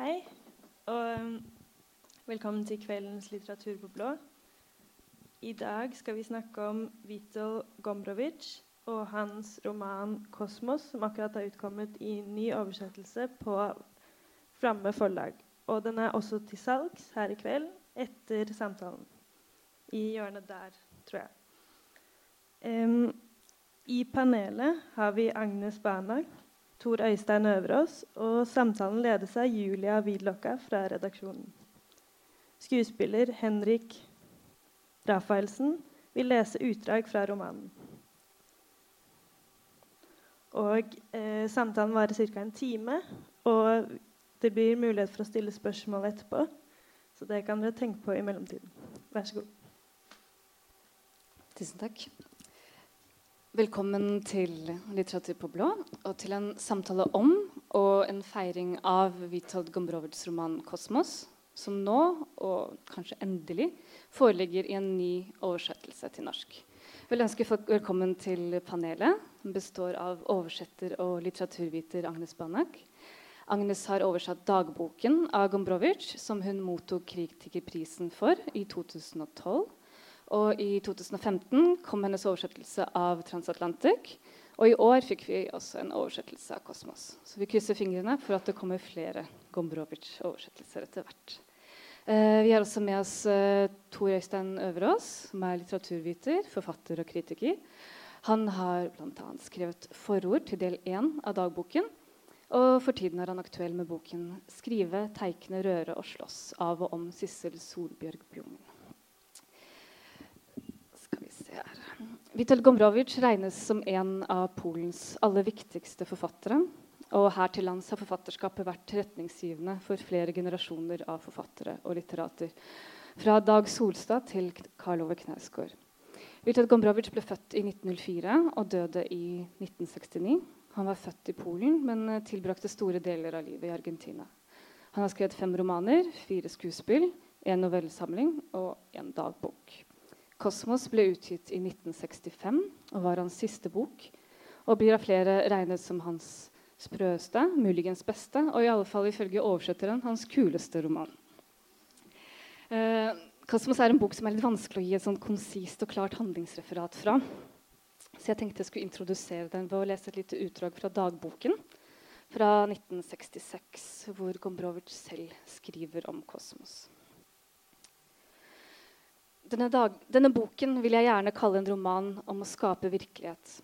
Hei, og um, velkommen til kveldens Litteratur på blå. I dag skal vi snakke om Vitol Gombrowicz og hans roman 'Kosmos', som akkurat har utkommet i ny oversettelse på Flamme forlag. Og den er også til salgs her i kveld etter samtalen. I hjørnet der, tror jeg. Um, I panelet har vi Agnes Barnak, Tor Øystein Øverås, og samtalen ledes av Julia Widlocka fra redaksjonen. Skuespiller Henrik Rafaelsen vil lese utdrag fra romanen. Og eh, Samtalen varer ca. en time, og det blir mulighet for å stille spørsmål etterpå. Så det kan dere tenke på i mellomtiden. Vær så god. Tusen takk. Velkommen til Litteratur på blå og til en samtale om og en feiring av Witold Gombrowicz' roman 'Kosmos', som nå, og kanskje endelig, foreligger i en ny oversettelse til norsk. Jeg vil ønske folk velkommen til panelet. Den består av oversetter og litteraturviter Agnes Banak. Agnes har oversatt dagboken av Gombrowicz, som hun mottok kritikerprisen for i 2012. Og i 2015 kom hennes oversettelse av Transatlantic. Og i år fikk vi også en oversettelse av Kosmos. Så vi krysser fingrene for at det kommer flere Gombrowicz-oversettelser etter hvert. Eh, vi har også med oss eh, Tor Øystein Øverås, som er litteraturviter, forfatter og kritiker. Han har bl.a. skrevet forord til del én av dagboken. Og for tiden er han aktuell med boken 'Skrive, teikne, røre og slåss' av og om Sissel Solbjørg Bjungen. Witold Gombrowicz regnes som en av Polens aller viktigste forfattere. Og her til lands har forfatterskapet vært retningsgivende for flere generasjoner av forfattere og litterater. Fra Dag Solstad til Karl Ove Knausgård. Witold Gombrowicz ble født i 1904 og døde i 1969. Han var født i Polen, men tilbrakte store deler av livet i Argentina. Han har skrevet fem romaner, fire skuespill, en novellesamling og en dagbok. 'Kosmos' ble utgitt i 1965 og var hans siste bok. Og blir av flere regnet som hans sprøeste, muligens beste, og i alle fall ifølge oversetteren hans kuleste roman. Eh, 'Kosmos' er en bok som er litt vanskelig å gi et sånn konsist og klart handlingsreferat fra. Så jeg tenkte jeg skulle introdusere den ved å lese et lite utdrag fra dagboken fra 1966, hvor Gombrowicz selv skriver om kosmos. Denne, dag, denne, boken vil jeg gjerne kalle en roman om å skape virkelighet.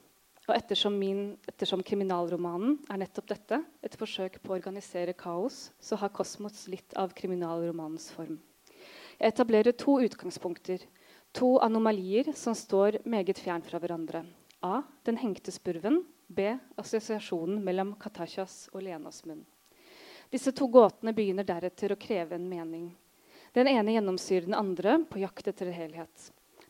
Og ettersom, min, ettersom kriminalromanen er nettopp dette, et forsøk på å organisere kaos, så har Kosmos litt av kriminalromanens form. Jeg etablerer to utgangspunkter, to anomalier som står meget fjern fra hverandre. A. Den hengte spurven. B. Assosiasjonen mellom Katashas og Lenas munn. Disse to gåtene begynner deretter å kreve en mening. Den ene gjennomsyrer den andre på jakt etter helhet.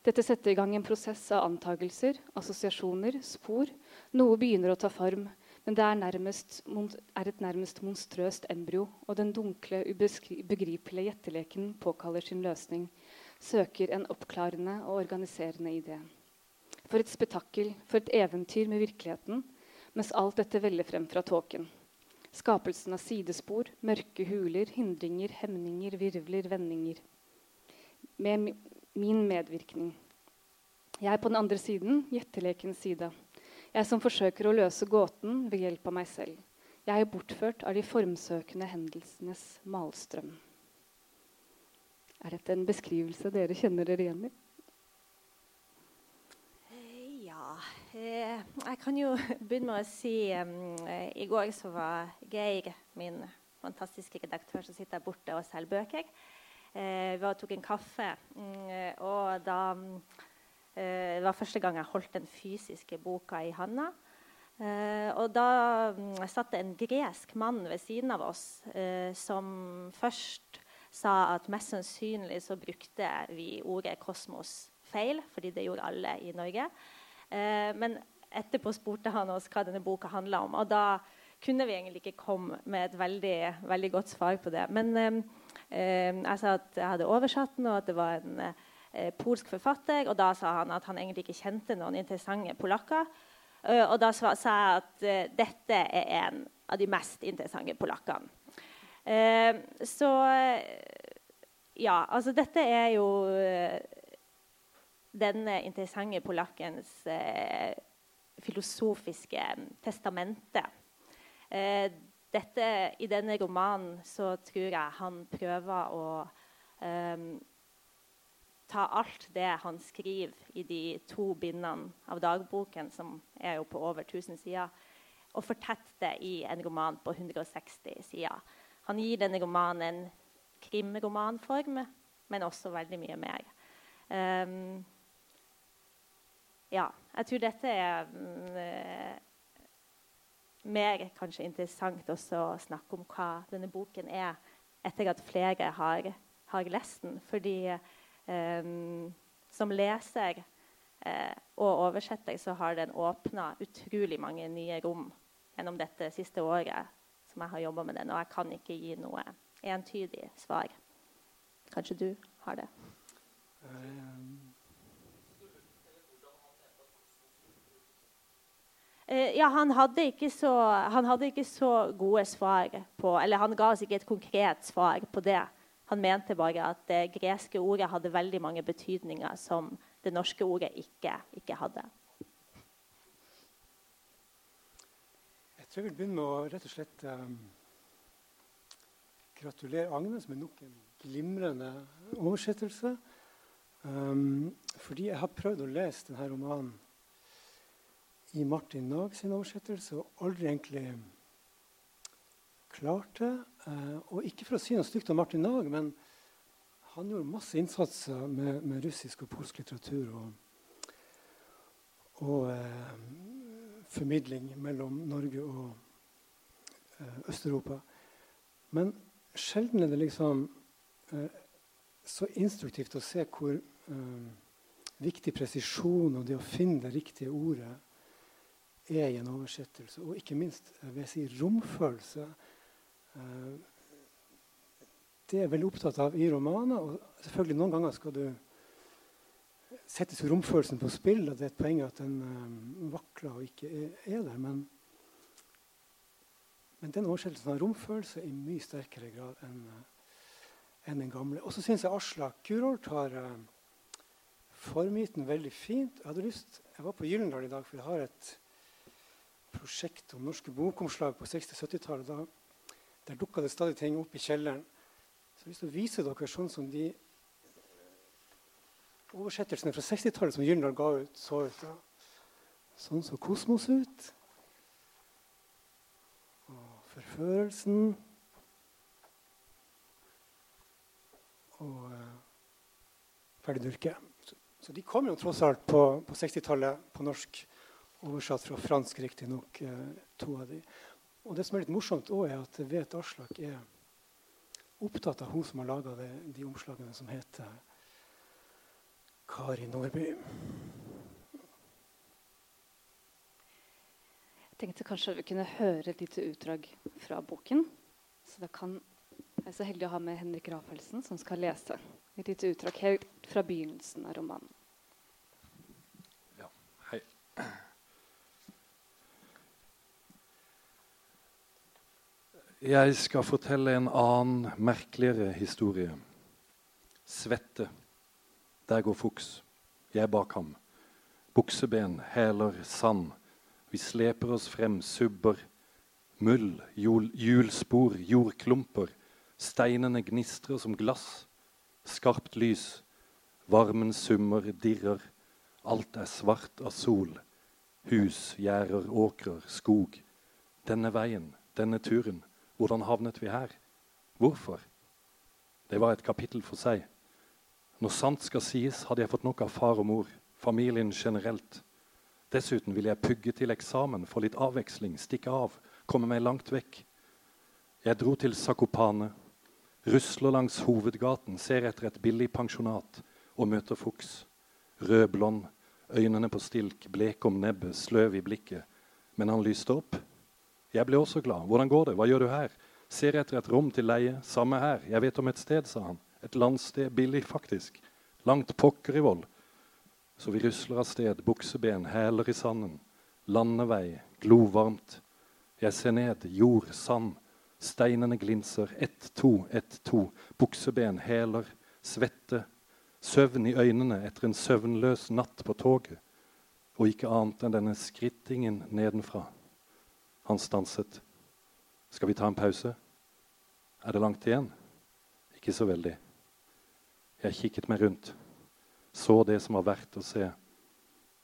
Dette setter i gang en prosess av antagelser, assosiasjoner, spor. Noe begynner å ta form, men det er, nærmest, er et nærmest monstrøst embryo, og den dunkle, ubegripelige gjetteleken påkaller sin løsning, søker en oppklarende og organiserende idé. For et spetakkel, for et eventyr med virkeligheten, mens alt dette veller frem fra tåken. Skapelsen av sidespor, mørke huler, hindringer, hemninger, virvler, vendinger. Med min medvirkning. Jeg er på den andre siden, gjettelekens side. Jeg som forsøker å løse gåten ved hjelp av meg selv. Jeg er bortført av de formsøkende hendelsenes malstrøm. Er dette en beskrivelse dere kjenner dere igjen i? Ja. Eh, jeg kan jo begynne med å si um, I går så var Geir, min fantastiske redaktør, som sitter borte og selger bøker. Uh, vi tok en kaffe, Um, og da eh, Det var første gang jeg holdt den fysiske boka i handa. Uh, og da um, satt det en gresk mann ved siden av oss eh, som først sa at mest sannsynlig så brukte vi ordet 'kosmos' feil, fordi det gjorde alle i Norge. Eh, men etterpå spurte han oss hva denne boka handla om. Og da kunne vi egentlig ikke komme med et veldig, veldig godt svar på det. Men eh, Eh, jeg sa at jeg hadde oversatt den, og at det var en polsk forfatter. Og da sa han at han egentlig ikke kjente noen interessante polakker. Og da sa jeg at dette er en av de mest interessante polakkene. Eh, så ja, altså dette er jo denne interessante polakkens eh, filosofiske testamente. Eh, dette, I denne romanen så tror jeg han prøver å eh, ta alt det han skriver i de to bindene av dagboken, som er jo på over 1000 sider, og fortette det i en roman på 160 sider. Han gir denne romanen en krimromanform, men også veldig mye mer. Um, ja, jeg tror dette er mm, mer kanskje interessant også å snakke om hva denne boken er, etter at flere har, har lest den. Fordi um, som leser eh, og oversetter så har den åpna utrolig mange nye rom gjennom dette siste året som jeg har jobba med den, og jeg kan ikke gi noe entydig svar. Kanskje du har det? Uh, ja, han hadde, så, han hadde, ikke så, gode svar på Eller han ga oss ikke et konkret svar på det. Han mente bare at det greske ordet hadde veldig mange betydninger som det norske ordet ikke, ikke hadde. Jeg tror jeg vil begynne med å rett og slett um gratulere Agnes med nok en glimrende oversettelse. Um, fordi jeg har prøvd å lese denne romanen i Martin Nag sin oversettelse og aldri egentlig klarte. Uh, og ikke for å si noe stygt om Martin Nag, men han gjorde masse innsatser med, med russisk og polsk litteratur og, og eh, formidling mellom Norge og eh, Øst-Europa. Men sjelden er det liksom eh, så instruktivt å se hvor eh, viktig presisjon og det å finne det riktige ordet er en oversettelse. Og ikke minst jeg vil si romfølelse. Eh, det er veldig opptatt av i romaner. Og selvfølgelig noen ganger skal du settes romfølelsen på spill. og Det er et poeng at den um, vakler og ikke er, er der. Men men den oversettelsen av romfølelse i mye sterkere grad enn uh, enn den gamle. Og så syns jeg Aslak Kurholt har formgitt den veldig fint. Jeg hadde lyst, jeg var på Gyllendal i dag, for jeg har et prosjekt om norske bokomslag på 60-70-tallet. Der dukka det stadig ting opp i kjelleren. Så jeg har lyst til å vise dere sånn som de oversettelsene fra 60-tallet som Gyllendal ga ut, så ut. Da. Sånn så Kosmos ut. Og forførelsen og eh, ferdig dyrke. Så, så, de kom jo tross alt på, på 60-tallet på norsk, oversatt fra fransk riktignok, uh, to av de. Og det som er litt morsomt òg, er at jeg vet Aslak er opptatt av hun som har laga de omslagene som heter Kari Nordby. Jeg tenkte kanskje vi kunne høre et lite utdrag fra boken. Så da kan jeg er så heldig å ha med Henrik Rafelsen, som skal lese et lite utdrag helt fra begynnelsen av romanen. Ja, hei. Jeg skal fortelle en annen, merkeligere historie. Svette. Der går Fuchs. Jeg bak ham. Bukseben, hæler, sand. Vi sleper oss frem, subber, mull, hjulspor, jordklumper. Steinene gnistrer som glass. Skarpt lys. Varmen summer, dirrer. Alt er svart av sol. Hus, gjerder, åkrer, skog. Denne veien, denne turen. Hvordan havnet vi her? Hvorfor? Det var et kapittel for seg. Når sant skal sies, hadde jeg fått nok av far og mor, familien generelt. Dessuten ville jeg pugge til eksamen, få litt avveksling, stikke av, komme meg langt vekk. Jeg dro til Sakopane, rusler langs hovedgaten, ser etter et billig pensjonat og møter Fuchs. Rødblond, øynene på stilk, blek om nebbet, sløv i blikket. Men han lyste opp. Jeg ble også glad. Hvordan går det? Hva gjør du her? Ser etter et rom til leie. Samme her. Jeg vet om et sted, sa han. Et landsted. Billig, faktisk. Langt pokker i vold. Så vi rusler av sted, bukseben, hæler i sanden. Landevei, glovarmt. Jeg ser ned, jord, sand. Steinene glinser. Ett, to, ett, to. Bukseben, hæler, svette. Søvn i øynene etter en søvnløs natt på toget. Og ikke annet enn denne skrittingen nedenfra. Han stanset. Skal vi ta en pause? Er det langt igjen? Ikke så veldig. Jeg kikket meg rundt, så det som var verdt å se,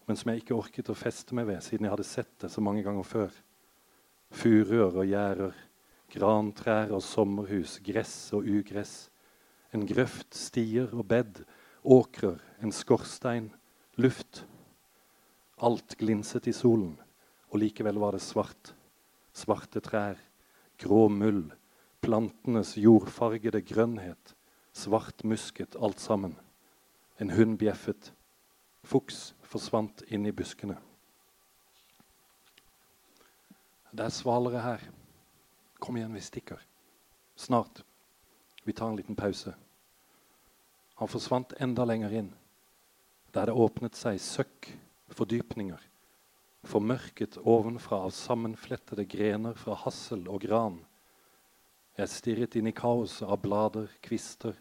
men som jeg ikke orket å feste meg ved siden jeg hadde sett det så mange ganger før. Furuer og gjerder, grantrær og sommerhus, gress og ugress. En grøft, stier og bed, åkrer, en skorstein, luft. Alt glinset i solen, og likevel var det svart. Svarte trær, grå mull, plantenes jordfargede grønnhet, svart musket alt sammen. En hund bjeffet. Fuks forsvant inn i buskene. Det er svalere her. Kom igjen, vi stikker. Snart. Vi tar en liten pause. Han forsvant enda lenger inn, der det åpnet seg søkk, fordypninger, formørket ovenfra av sammenflettede grener fra hassel og gran. Jeg stirret inn i kaoset av blader, kvister,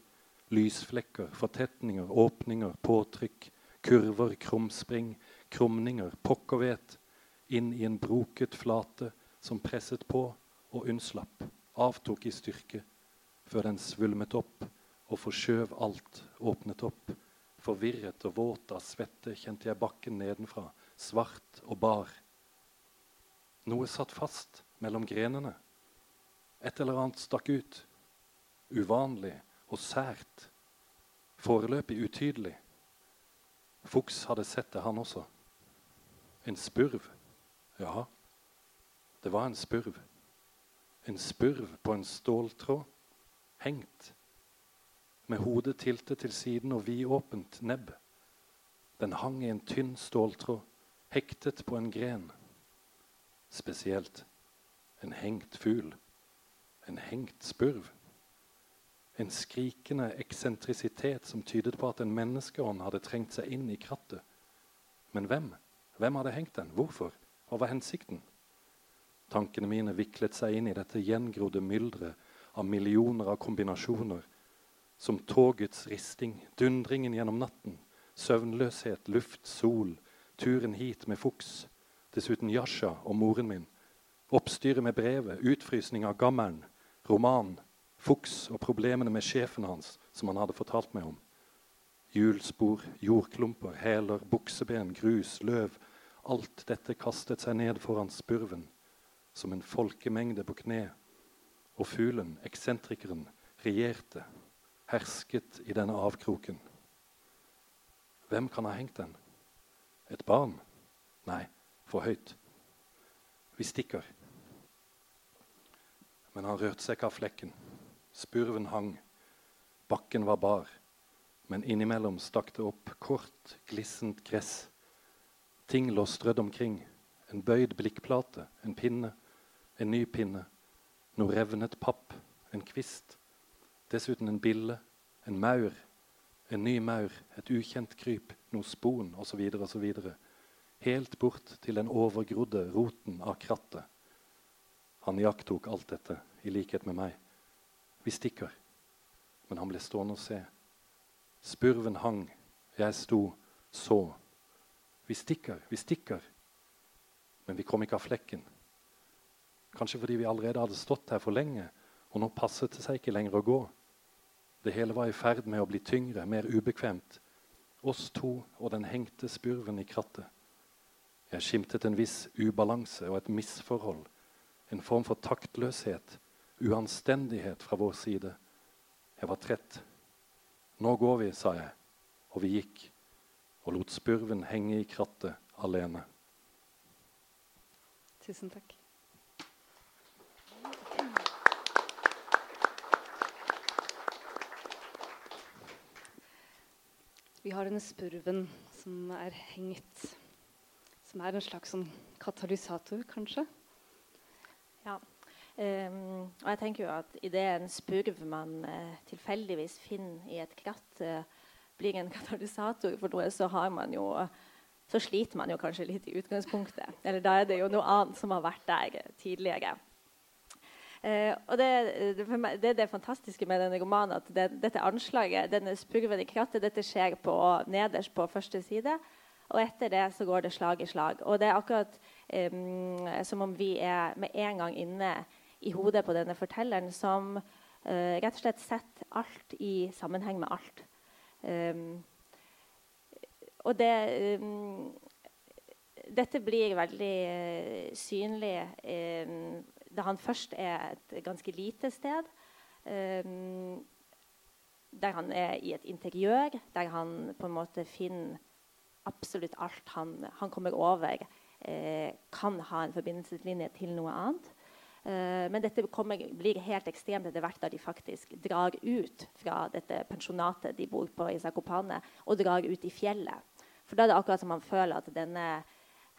lysflekker, fortetninger, åpninger, påtrykk, kurver, krumspring, krumninger, pokkervet, inn i en broket flate som presset på og unnslapp, avtok i styrke, før den svulmet opp og forskjøv alt, åpnet opp. Forvirret og våt av svette kjente jeg bakken nedenfra, svart og bar. Noe satt fast mellom grenene. Et eller annet stakk ut. Uvanlig og sært. Foreløpig utydelig. Fuchs hadde sett det, han også. En spurv. Ja, det var en spurv. En spurv på en ståltråd, hengt, med hodet tiltet til siden og vidåpent nebb. Den hang i en tynn ståltråd, hektet på en gren. Spesielt en hengt fugl. En hengt spurv. En skrikende eksentrisitet som tydet på at en menneskeånd hadde trengt seg inn i krattet. Men hvem? Hvem hadde hengt den? Hvorfor? Hva var hensikten? Tankene mine viklet seg inn i dette gjengrodde mylderet av millioner av kombinasjoner, som togets risting, dundringen gjennom natten, søvnløshet, luft, sol, turen hit med Fuchs, dessuten Yasha og moren min, oppstyret med brevet, utfrysning av gammelen, roman, Fuchs og problemene med sjefen hans, som han hadde fortalt meg om. Hjulspor, jordklumper, hæler, bukseben, grus, løv. Alt dette kastet seg ned foran spurven, som en folkemengde på kne. Og fuglen, eksentrikeren, regjerte, hersket i denne avkroken. Hvem kan ha hengt den? Et barn? Nei, for høyt. Vi stikker. Men han rørte seg ikke av flekken. Spurven hang. Bakken var bar. Men innimellom stakk det opp kort, glissent gress. Ting lå strødd omkring. En bøyd blikkplate, en pinne, en ny pinne. Noe revnet papp, en kvist. Dessuten en bille, en maur, en ny maur, et ukjent kryp, noe spon osv. osv. Helt bort til den overgrodde roten av krattet. Han iakttok alt dette, i likhet med meg. Vi stikker. Men han ble stående og se. Spurven hang, jeg sto, så. Vi stikker, vi stikker. Men vi kom ikke av flekken. Kanskje fordi vi allerede hadde stått her for lenge, og nå passet det seg ikke lenger å gå. Det hele var i ferd med å bli tyngre, mer ubekvemt. Oss to og den hengte spurven i krattet. Jeg skimtet en viss ubalanse og et misforhold en form for taktløshet, uanstendighet fra vår side. Jeg var trett. Nå går vi, sa jeg, og vi gikk og lot spurven henge i krattet alene. Tusen takk. Vi har denne spurven som er hengt, som er en slags sånn katalysator, kanskje. Ja. Um, og jeg tenker jo at Idet en spurv man uh, tilfeldigvis finner i et kratt, uh, blir en katalysator for noe, så har man jo så sliter man jo kanskje litt i utgangspunktet. Eller da er det jo noe annet som har vært der tidligere. Eh, og det, meg, det, er det fantastiske med denne romanen, at det, dette anslaget, denne spurven i krattet, dette skjer på, nederst på første side. Og etter det så går det slag i slag. Og det er akkurat eh, som om vi er med en gang inne i hodet på denne fortelleren, som eh, rett og slett setter alt i sammenheng med alt. Um, og det um, Dette blir veldig uh, synlig da han først er et ganske lite sted. Um, der han er i et interiør, der han på en måte finner absolutt alt han, han kommer over, eh, kan ha en forbindelseslinje til noe annet. Eh, men dette kommer, blir helt ekstremt etter hvert da de faktisk drar ut fra dette pensjonatet de bor på i Zakopane, og drar ut i fjellet. For da er det akkurat som man føler at denne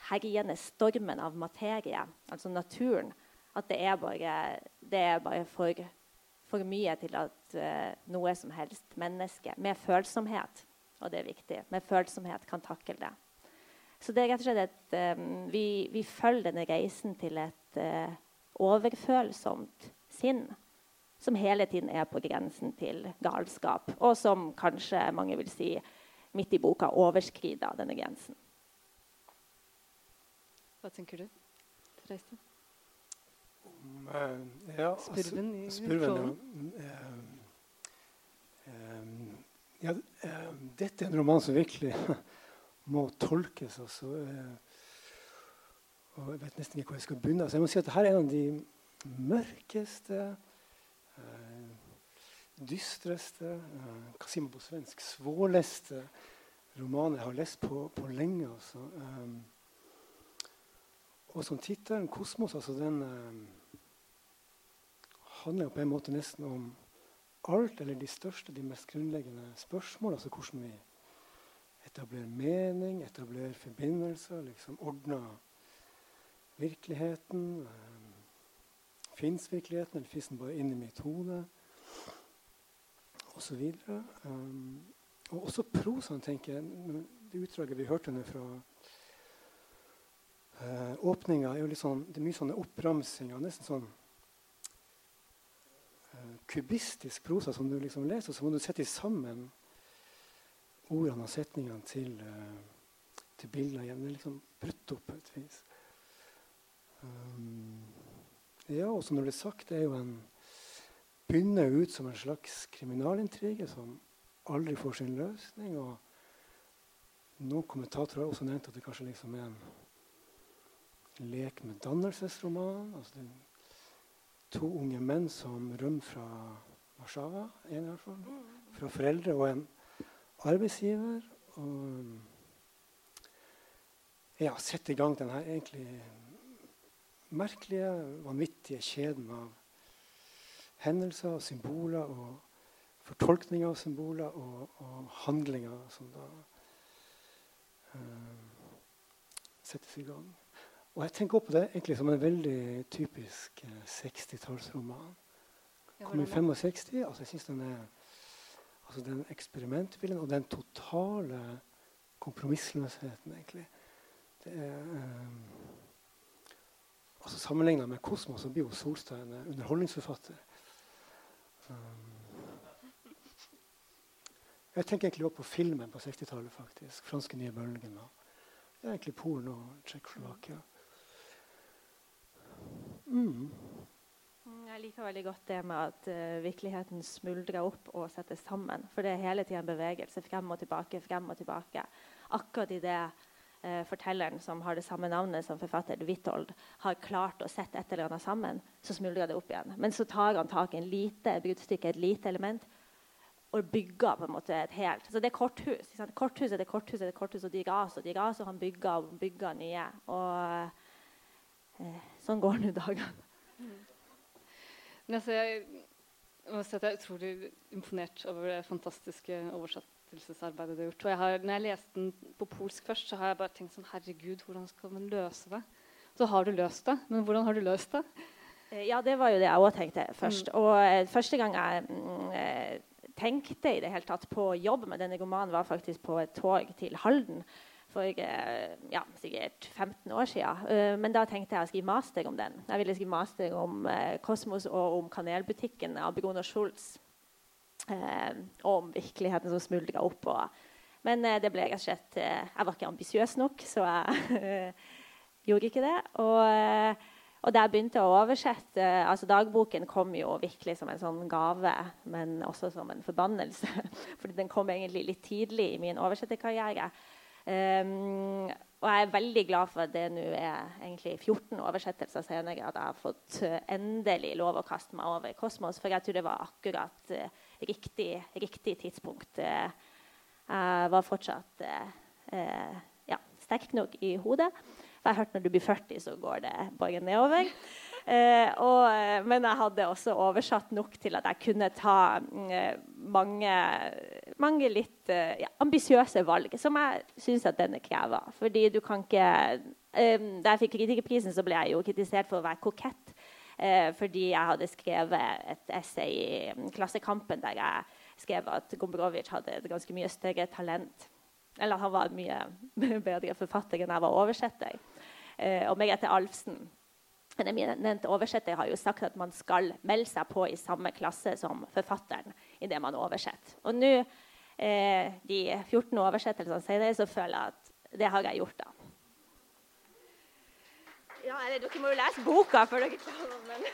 herjende stormen av materie, altså naturen, at det er bare, det er bare for, for, mye til at uh, noe som helst menneske med følsomhet, og det er viktig, med følsomhet kan takle det. Så det er rett og slett et, um, vi, vi, følger denne reisen til et uh, overfølsomt sinn som hele tiden er på grensen til galskap, og som kanskje mange vil si midt i boka overskrider denne grensen. Hva tenker du, Therese? Uh, ja, spurven i spurven, ja. Ja, uh, dette er en roman som virkelig må tolkes. Altså, og jeg vet nesten ikke hvor jeg skal begynne. Så jeg må si at dette er en av de mørkeste, dystreste Hva sier man på svensk? Svåleste romaner jeg har lest på, på lenge. Altså. Um, og som tittelen 'Kosmos' altså den handler på en måte nesten om alt, eller de største, de mest grunnleggende spørsmål. Altså hvordan vi etablerer mening, etablerer forbindelser, liksom ordner virkeligheten. Eh, Fins virkeligheten, eller fins den bare inni mitt hode? Osv. Um, og også prosaen, tenker jeg. Det utdraget vi hørte nå fra uh, åpninga, er jo litt sånn, det er mye sånne oppramsinger. Nesten sånn kubistisk prosa som du liksom leser, så må du sette sammen ordene og setningene til, uh, til bildene igjen. Det er liksom brutt opp på et vis. Um, ja, og som det ble sagt, det er jo en begynner ut som en slags kriminalintrige som aldri får sin løsning. og Noen kommentatorer har også nevnt at det kanskje liksom er en lek med dannelsesroman. altså det to unge menn som rømmer fra Warszawa, en i hvert fall, fra foreldre og en arbeidsgiver. Og ja, sette i gang denne egentlig merkelige, vanvittige kjeden av hendelser og symboler og fortolkninger av symboler og, og handlinger som da uh, settes i gang. Og jeg tenker på det egentlig som en veldig typisk eh, 60-tallsroman. Kom i 65. altså jeg synes den er altså den eksperimentviljen og den totale kompromissløsheten, egentlig. Det er um, altså Sammenligna med Kosmos så blir jo Solstad en underholdningsforfatter. Um, jeg tenker egentlig også på filmen på 60-tallet. faktisk, Franske nye bølgen. Og, det er egentlig Polen og Tsjekkoslovakia. Mm. Jeg liker veldig godt det med at uh, virkeligheten smuldrer opp og settes sammen. For det er hele tida en bevegelse frem og tilbake, frem og tilbake. Akkurat i det uh, fortelleren som har det samme navnet som forfatter Withold, har klart å sette et eller annet sammen, så smuldrer det opp igjen. Men så tar han tak i en lite bruddstykke, et lite element, og bygger på en måte et helt Så det er korthus. Korthus er det korthuset, det er korthus, og de raser og de raser, og han bygger og bygger nye. Og sånn går nå dagene. Mm. Altså, jeg må si at jeg er utrolig imponert over det fantastiske oversettelsesarbeidet du har gjort. Og jeg har, når jeg leste den på polsk først, så har jeg bare tenkt sånn Herregud, hvordan skal man løse det? Så har du løst det. Men hvordan har du løst det? Eh, ja, det var jo det jeg òg tenkte først. Mm. Og eh, første gang jeg mm, tenkte i det hele tatt på jobb med denne romanen, var faktisk på et tog til Halden for ja, sikkert 15 år siden. men da tenkte jeg å skrive master om den. Jeg ville skrive master om Kosmos og om kanelbutikken av Bruno Schultz. og om virkeligheten som smuldra opp. Men det ble rett og slett Jeg var ikke ambisiøs nok, så jeg gjorde ikke det. Og og begynte jeg å oversette altså Dagboken kom jo virkelig som en sånn gave, men også som en forbannelse. Fordi den kom egentlig litt tidlig i min oversetterkarriere. Um, og jeg er veldig glad for at det nå er egentlig 14 oversettelser senere at jeg har fått uh, endelig lov å kaste meg over Kosmos. For jeg tror det var akkurat uh, riktig, riktig, tidspunkt. Uh, jeg var fortsatt ja, sterk nok i hodet. For jeg har hørt når du blir 40, så går det bare nedover. Eh, og, eh, men jeg hadde også oversatt nok til at jeg kunne ta eh, mange, mange, litt ja, ambisiøse valg, som jeg syns at denne krever. Fordi du kan ikke Da jeg fikk kritikerprisen, så ble jeg jo kritisert for å være kokett. Fordi jeg hadde skrevet et essay i Klassekampen der jeg skrev at Gombrovic hadde et ganske mye større talent. Eller han var en mye bedre forfatter enn jeg var oversetter. Eh, og Merete Alfsen den eminente oversetter har jo sagt at man skal melde seg på i samme klasse som forfatteren i det man oversetter. Og nå, eh, de 14 oversettelsene senere, så føler jeg at det har jeg gjort, da. Ja, eller Dere må jo lese boka før dere klarer men...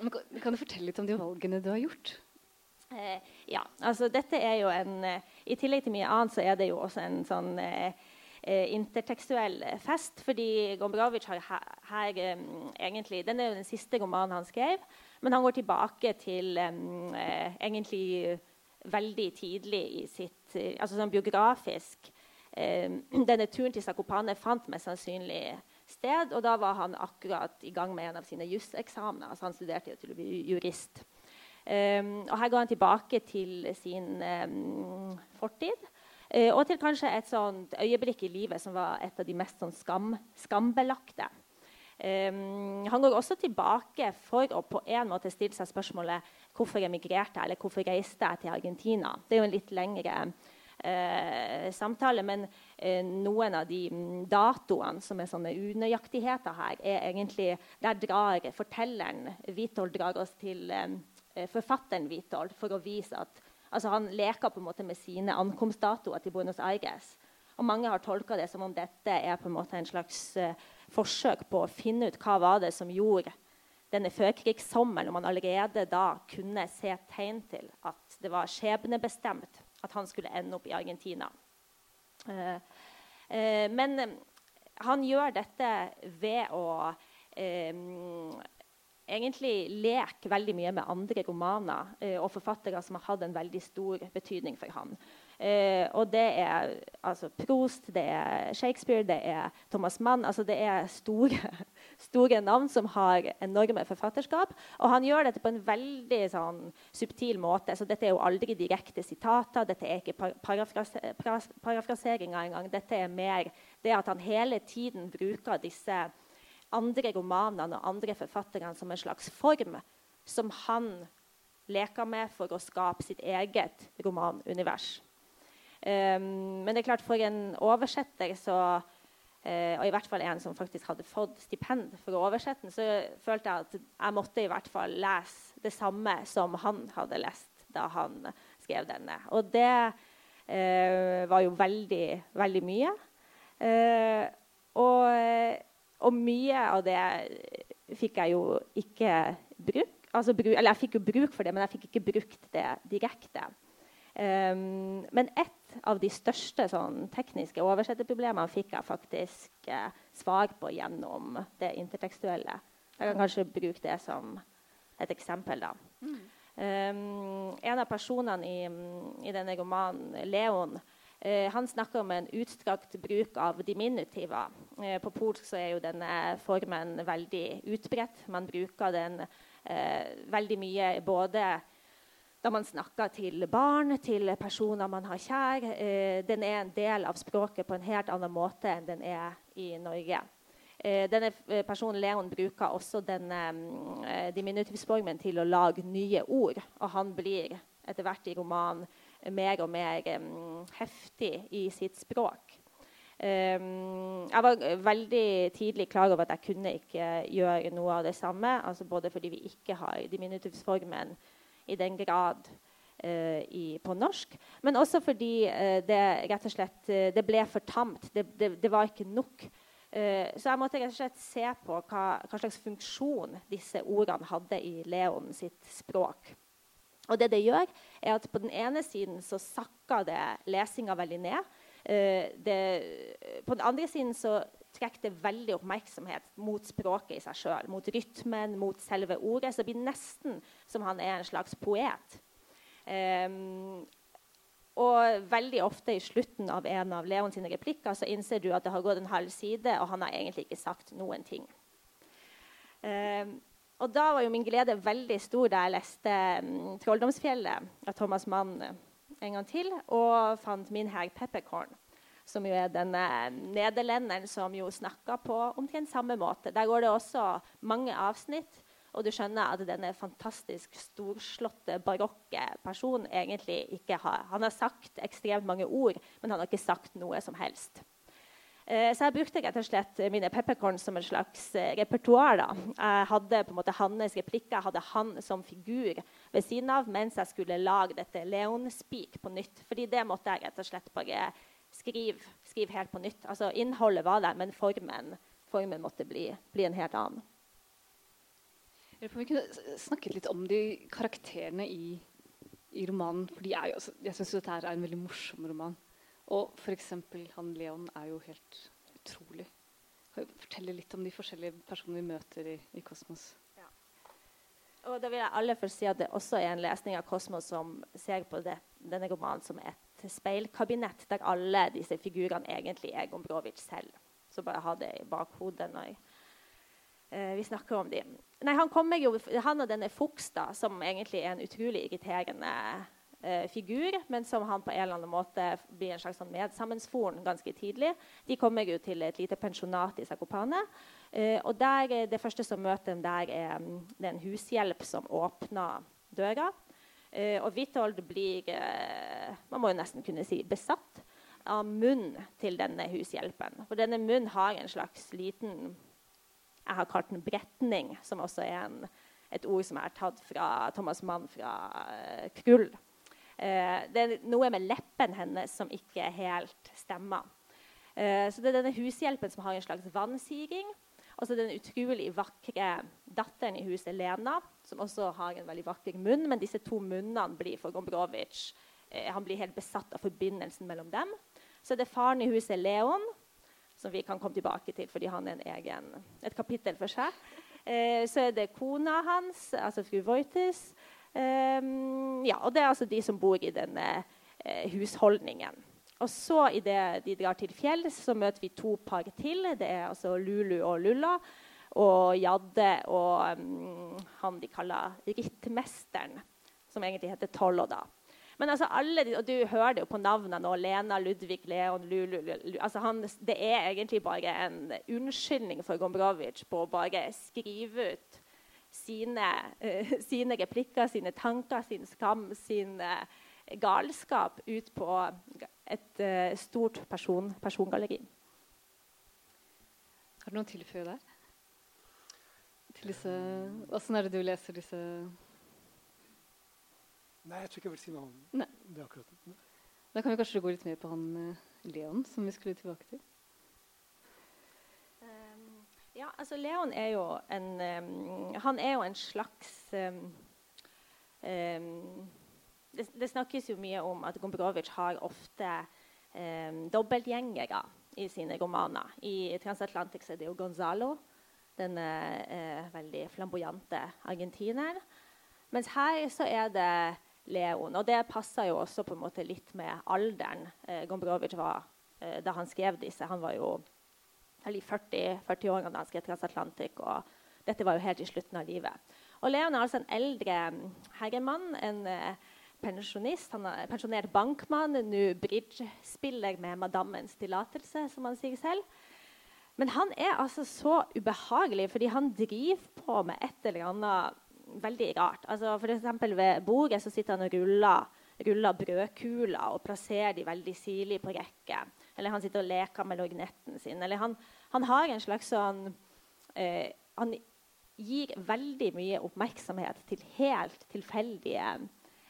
men Kan du fortelle litt om de valgene du har gjort? Eh, ja, altså dette er jo en eh, I tillegg til mye annet så er det jo også en sånn eh, eh, intertekstuell fest. Fordi Gombrowicz har her, her um, egentlig, Den er jo den siste romanen han skrev. Men han går tilbake til eh, egentlig veldig tidlig i sitt altså sånn biografisk Denne turen til Sakopane fant mest sannsynlig sted. Og da var han akkurat i gang med en av sine juseksamener. Altså han studerte jo til å bli jurist. Um, og her går han tilbake til sin um, fortid. Eh, og til kanskje et sånt øyeblikk i livet som var et av de mest sånn skam, skambelagte. Um, han går også tilbake for å på en måte stille seg spørsmålet hvorfor emigrerte jeg, eller hvorfor reiste jeg til Argentina. Det er jo en litt lengre uh, samtale, men uh, noen av de mm, datoene som er sånne unøyaktigheter her, er egentlig Der drar fortelleren Witold drar oss til um, forfatteren Witold for å vise at Altså Han leker på en måte med sine ankomstdatoer til Buenos Aires. Og Mange har tolka det som om dette er på en måte en slags uh, forsøk på å finne ut hva var det som gjorde denne førkrigssommeren, når man allerede da kunne se tegn til at det var skjebnebestemt at han skulle ende opp i Argentina. Uh, uh, men han gjør dette ved å egentlig leker veldig mye med andre romaner eh, og forfattere som har hatt en veldig stor betydning for han. Eh, og det er altså, Prost, det er Shakespeare, det er Thomas Mann. altså Det er store, store navn som har enorme forfatterskap. Og han gjør dette på en veldig sånn, subtil måte. så Dette er jo aldri direkte sitater, dette er ikke parafrase, parafraseringer engang. Dette er mer det at han hele tiden bruker disse andre romanene og andre forfatterne som en slags form som han leker med for å skape sitt eget romanunivers. Um, men det er klart for en oversetter så, uh, og i hvert fall en som faktisk hadde fått stipend for å oversette den, så følte jeg at jeg måtte i hvert fall lese det samme som han hadde lest da han skrev denne. Og det uh, var jo veldig, veldig mye. Uh, og og mye av det fikk jeg jo ikke bruk. Altså, eller jeg fikk jo bruk for det, men jeg fikk ikke brukt det direkte. Um, men ett av de største sånn, tekniske oversetterproblemene fikk jeg faktisk eh, svar på gjennom det intertekstuelle. Jeg kan kanskje bruke det som et eksempel. da. Mm. Um, en av personene i, i denne romanen, Leon, han snakker om en utstrakt bruk av diminutiver. Eh, på polsk er jo denne formen veldig utbredt. Man bruker den eh, veldig mye både da man snakker til barn, til personer man har kjær. Eh, den er en del av språket på en helt annen måte enn den er i Norge. Eh, denne personen Leon bruker også denne eh, diminutivsformen til å lage nye ord. Og han blir etter hvert i romanen mer og mer um, heftig i sitt språk. Um, jeg var veldig tidlig klar over at jeg kunne ikke gjøre noe av det samme. Altså både fordi vi ikke har diminutivsformen i den grad uh, i, på norsk, men også fordi uh, det rett og slett det ble for tamt. Det, det, det var ikke nok. så jeg måtte rett og slett se på hva, hva, slags funksjon disse ordene hadde i Leon sitt språk. Og det det gjør, er at på den ene siden så sakker det lesinga veldig ned. Eh, det, på den andre siden så trekker det veldig oppmerksomhet mot språket i seg sjøl. Mot rytmen, mot selve ordet. Så det blir nesten som han er en slags poet. Um, og veldig ofte i slutten av en av Leon sine replikker så innser du at det har gått en halv side, og han har egentlig ikke sagt noen ting. Um, og da var jo min glede veldig stor da jeg leste um, 'Trolldomsfjellet' av Thomas Mann en gang til og fant min herr Peppercorn, som jo er denne nederlenderen som jo snakker på omtrent samme måte. Der går det også mange avsnitt, og du skjønner at denne fantastisk storslåtte, barokke personen egentlig ikke har Han har sagt ekstremt mange ord, men han har ikke sagt noe som helst. Eh, så jeg brukte rett og slett mine pepperkorn som en slags eh, repertoar. Jeg hadde på en måte hans replikker, jeg hadde han som figur ved siden av mens jeg skulle lage dette Leon-speak på nytt. Fordi det måtte jeg rett og slett bare skrive, skrive helt på nytt. Altså Innholdet var der, men formen, formen måtte bli, bli, en helt annen. Jeg vi kunne snakket litt om de karakterene i, i romanen. for jo, Jeg syns dette er en veldig morsom roman. Og f.eks. han Leon er jo helt utrolig. Fortelle litt om de forskjellige personene vi møter i, i Kosmos? Ja. Og da vil jeg alle først si at det også er en lesning av Kosmos som ser på det, denne romanen som et speilkabinett, der alle disse figurene egentlig er Gombrovic selv. Så bare ha det i bakhodet når eh, vi snakker om dem. Nei, han, jo, han og denne Fuchs, da, som egentlig er en utrolig irriterende eh, figur, men som han på en eller annen måte blir en slags sånn medsammensvoren ganske tidlig. De kommer jo til et lite pensjonat i Zakopane. Eh, og der, eh, Det første som møter dem der, er, mm, det en hushjelp som åpner døra. Eh, og Withold blir eh, man må jo nesten kunne si, besatt av munnen til denne hushjelpen. For denne munnen har en slags liten Jeg har kalt den bretning, som også er en, et ord som er tatt fra Thomas Mann fra uh, Krull. Eh, det er noe med leppen hennes som ikke helt stemmer. Eh, så det er denne hushjelpen som har en slags vannsiging. Og så den utrolig vakre datteren i huset, Lena, som også har en veldig vakker munn. Men disse to munnene blir for Gombrowicz eh, Han blir helt besatt av forbindelsen mellom dem. Så det er faren i huset, Leon, som vi kan komme tilbake til fordi han er egen, et kapittel for seg. Eh, så er det kona hans, altså fru Voitis. Um, ja, og Det er altså de som bor i denne uh, husholdningen. Og så Idet de drar til fjells, så møter vi to par til. Det er altså Lulu og Lulla. Og Jadde og um, han de kaller rittmesteren, som egentlig heter Tolloda. Men altså alle de, og du hører det jo på navnene nå. Lena, Ludvig, Leon, Lulu altså han, Det er egentlig bare en unnskyldning for Gombrowicz på å bare skrive ut sine, uh, sine, replikker, sine tanker, sin skam, sin uh, galskap ut på et uh, stort person, persongalleri. Har du noe å tilføye der? Til disse, hvordan er det du leser disse Nei, jeg tror ikke jeg vil si noe om Nei. det akkurat. Nei. Da kan vi kanskje gå litt mer på han Leon, som vi skulle tilbake til. Ja, altså Leon er jo en um, Han er jo en slags um, um, det, det, snakkes jo mye om at Gombrowicz har ofte dobbeltgjengere i sine romaner. I Transatlantic er det jo Gonzalo, denne uh, veldig flamboyante argentiner. Mens her så er det Leon. Og det passer jo også på en måte litt med alderen uh, Gombrowicz var uh, da han skrev disse. Han var jo eller 40, 40 årene da han skrev 'Transatlantic'. og Dette var jo helt i slutten av livet. Og Leon er altså en eldre mm, herremann. en uh, pensjonist. Han er pensjonert bankmann, nå bridgespiller med madammens tillatelse, som han sier selv. Men han er altså så ubehagelig, fordi han driver på med et eller annet veldig rart. Altså for Ved bordet så sitter han og ruller, ruller brødkuler og plasserer de veldig sirlig på rekke. Eller han sitter og leker med lorgnetten sin. Eller han, han har en slags sånn eh, Han gir veldig mye oppmerksomhet til helt tilfeldige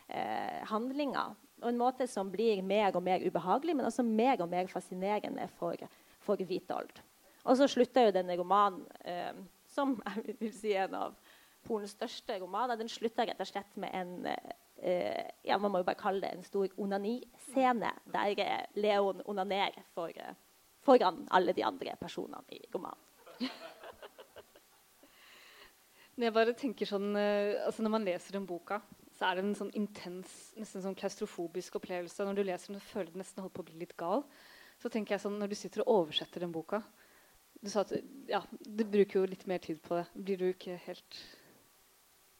eh, handlinger. Og en måte som blir mer og mer ubehagelig, men også mer og mer fascinerende for, for Hvitold. Og så slutter jo denne romanen, eh, som jeg vil si en av Polens største romaner, den slutter rett og slett med en eh, ja, man må jo bare kalle det en stor onaniscene, der eh, Leon onanerer for, eh, foran alle de andre personene i romanen. Når, jeg bare tenker sånn, eh, altså når man leser den boka, så er det en sånn intens, nesten sånn klaustrofobisk opplevelse. Når du leser den, føler du nesten holder på å bli litt gal. Så tenker jeg sånn, Når du sitter og oversetter den boka Du sa at ja, du bruker jo litt mer tid på det. Blir du ikke helt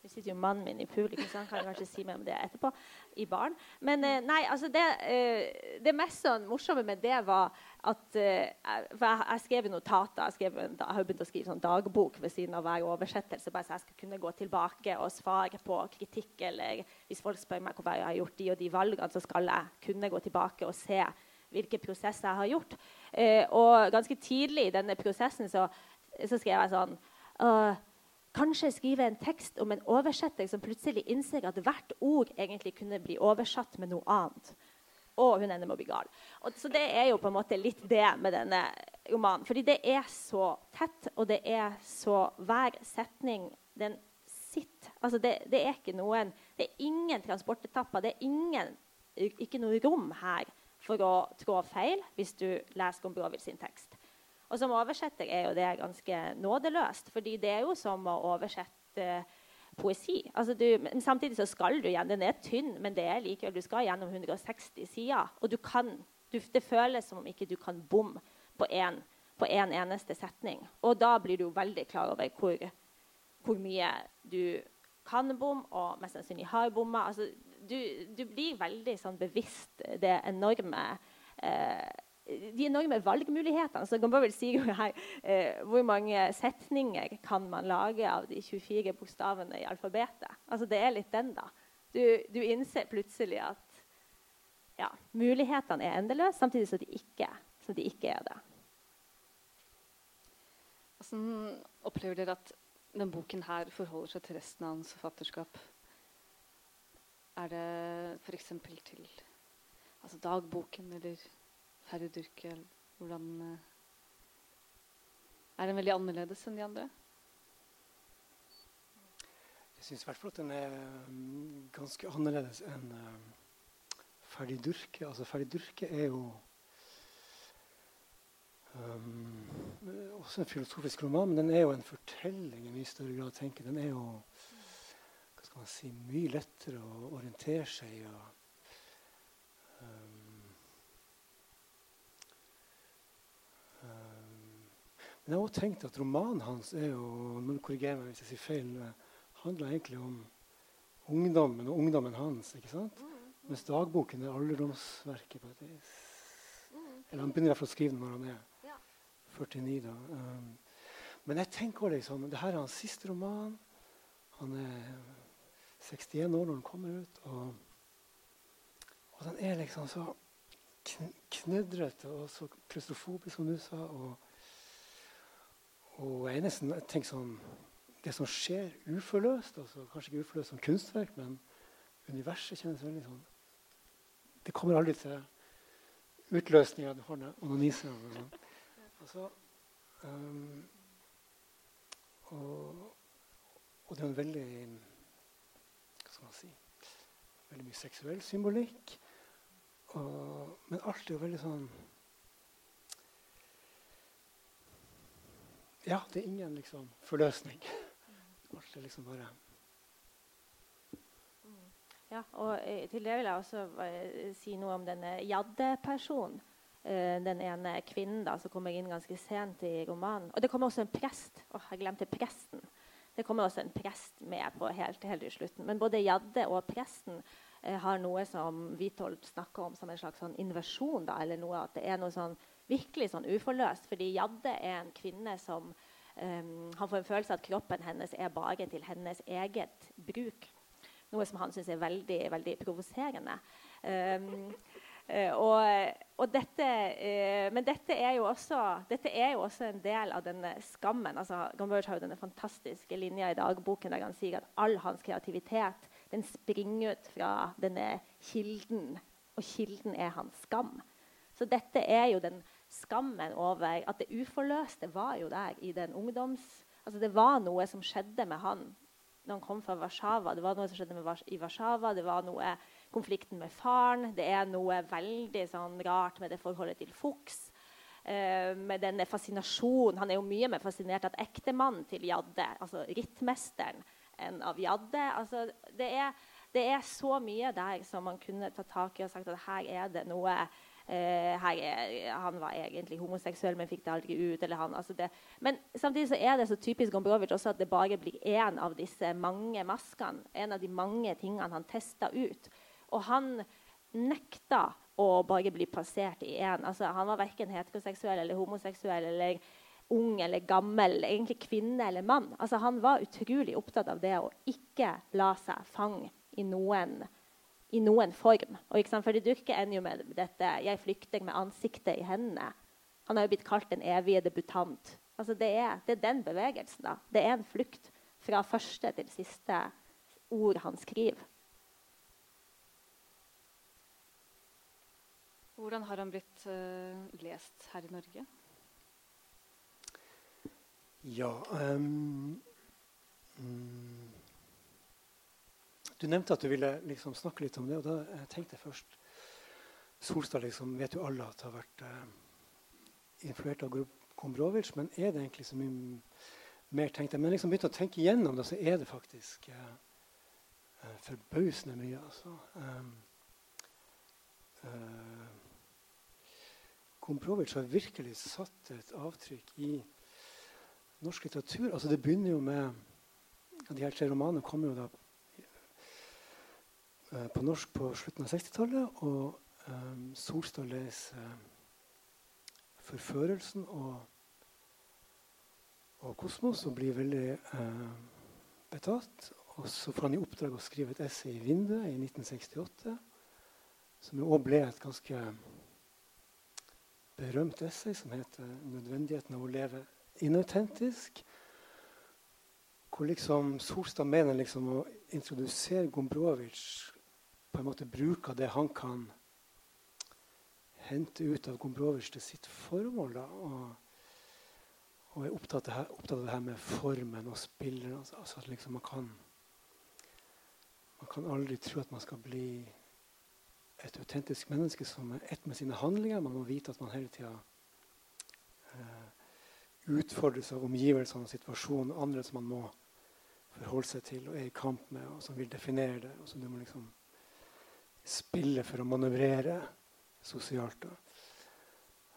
nå sitter jo mannen min i publikum, så han kan kanskje si mer om det etterpå. i barn. Men eh, nei, altså det, eh, det mest sånn morsomme med det var at eh, jeg, jeg skrev notater. Jeg, skrev jeg har begynt å skrive sånn dagbok ved siden av hver oversettelse. bare så jeg skal kunne gå tilbake og svare på kritikk. Eller hvis folk spør meg hvorfor jeg har gjort de og de valgene, så skal jeg kunne gå tilbake og se hvilke prosesser jeg har gjort. Og ganske tidlig i denne prosessen så, så skrev jeg sånn Kanskje skrive en tekst om en oversetter som plutselig innser at hvert ord egentlig kunne bli oversatt med noe annet. Og hun ender med å bli gal. Og, så det er jo på en måte litt det med denne romanen. Fordi det er så tett, og det er så Hver setning den sitter. Altså det, det, er ikke noen Det er ingen transportetapper. Det er ingen, ikke noe rom her for å trå feil hvis du leser Gombrowicz sin tekst. Og som oversetter er jo det ganske nådeløst, fordi det er jo som å oversette poesi. Altså du, samtidig så skal du igjen, Den er tynn, men det er likevel, du skal gjennom 160 sider. Og du kan, du, det føles som om ikke du kan bomme på én en eneste setning. Og da blir du veldig klar over hvor, hvor mye du kan bomme, og mest sannsynlig har bomma. Altså, du, du, blir veldig sånn bevisst det enorme eh, de enorme valgmulighetene. Så kan man vel si her eh, hvor mange setninger kan man lage av de 24 bokstavene i alfabetet. Altså Det er litt den, da. Du, du innser plutselig at ja, mulighetene er endeløse, samtidig som de ikke, som de ikke er det. Hvordan opplever dere at denne boken her forholder seg til resten av hans forfatterskap? Er det f.eks. til altså dagboken eller færre Durkel? Hvordan eh, Er den veldig annerledes enn de andre? Jeg syns i hvert fall at den er mm, ganske annerledes enn uh, Ferdig Durke. Altså, Ferdig Durke er jo um, også en filosofisk roman, men den er jo en fortelling i mye større grad. tenker Den er jo hva skal man si, mye lettere å orientere seg i. Men jeg har også tenkt at romanen hans er jo må du korrigerer meg hvis jeg sier feil, handler egentlig om ungdommen og ungdommen hans. ikke sant? Mm. Mens dagboken er alderdomsverket på et vis. Mm. Eller han begynner å skrive når han er 49. da. Um, men jeg tenker også liksom, det her er hans siste roman. Han er 61 år når den kommer ut. Og, og den er liksom så knedrete og så klaustrofobisk, som du sa. og og jeg nesten tenker sånn Det som skjer uforløst, altså kanskje ikke uforløst som kunstverk, men universet kjennes veldig sånn Det kommer aldri til utløsninga du har med onanise. Altså, um, og, og, det er en veldig Hva skal man si Veldig mye seksuell symbolikk. Og, men alt er jo veldig sånn Ja, det er ingen liksom, forløsning. Alt er liksom bare Ja, og eh, til det vil jeg også eh, si noe om denne Jadde-personen. Eh, den ene kvinnen da, som kommer inn ganske sent i romanen. Og det kommer også en prest. Åh, oh, jeg glemte presten. Det kommer også en prest med på helt, helt i slutten. Men både Jadde og presten eh, har noe som Witold snakker om som en slags sånn inversjon. Da, eller noe at det er noe sånn virkelig sånn uforløst. Fordi Jadde er en kvinne som um, Han får en følelse av at kroppen hennes er bare til hennes eget bruk. Noe som han syns er veldig veldig provoserende. Um, og, og dette, eh, men dette er, også, dette er, jo også, en del av denne skammen. altså Gomberg har jo denne fantastiske linja i dagboken der han sier at all hans kreativitet den springer ut fra denne kilden, og kilden er hans skam. Så dette er jo den skammen over at det uforløste var jo der i den ungdoms... Altså det var noe som skjedde med han når han kom fra Warszawa. Det var noe som skjedde med, i Warszawa. Det var noe konflikten med faren. Det er noe veldig sånn, rart med det forholdet til Fuchs. Uh, med denne fascinasjonen. Han er jo mye mer fascinert av ektemannen til Jadde, altså rittmesteren, enn av Jadde. Altså, det, er, det, er, så mye der som man kunne ta tak i og sagt at her er det noe er, Han var egentlig homoseksuell, men fikk det aldri ut. Han, altså det, men samtidig så er det så typisk Gombrowicz også at det bare blir én av disse mange maskene. En av de mange tingene han testa ut. Og han nekta å bare bli passert i én. Altså, han var verken heteroseksuell eller homoseksuell eller ung eller gammel, egentlig kvinne eller mann. Altså, han var utrolig opptatt av det å ikke la seg fange i noen, i noen form. Og, ikke sant? For de Durke ender jo med dette 'Jeg flykter med ansiktet i hendene'. Han har jo blitt kalt den evige debutant. Altså, det, er, det er den bevegelsen. da. Det er en flukt fra første til siste ord han skriver. Hvordan har han blitt uh, lest her i Norge? Ja um, um, Du nevnte at du ville liksom snakke litt om det. og da tenkte jeg først Solstad liksom, vet jo alle at det har vært eh, influert av Gombrowicz. Men er det egentlig så mye mer tenkt? Men liksom begynte å tenke igjennom det, så er det faktisk eh, forbausende mye. altså. Um, uh, Komprovic har virkelig satt et avtrykk i norsk litteratur. Altså Det begynner jo med De her tre romanene kommer jo da på norsk på slutten av 60-tallet. Og um, Solstad leser uh, 'Forførelsen' og, og 'Kosmos' og blir veldig uh, betatt. Og så får han i oppdrag å skrive et essay i vinduet i 1968, som jo òg ble et ganske berømt essay som heter 'Nødvendigheten av å leve inautentisk'. Hvor liksom Solstad mener liksom å introdusere Gombrowicz på en måte bruke det han kan hente ut av Gombrovers til sitt formål. Da, og, og, er opptatt av, opptatt av, det her med formen og spilleren. Altså, altså at liksom man kan man kan aldri tro at man skal bli et autentisk menneske som er ett med sine handlinger. Man må vite at man hele tida eh, utfordres av omgivelsene og situasjonen, andre som man må forholde seg til og er i kamp med, og som vil definere det. og som du må liksom spille for å manøvrere sosialt.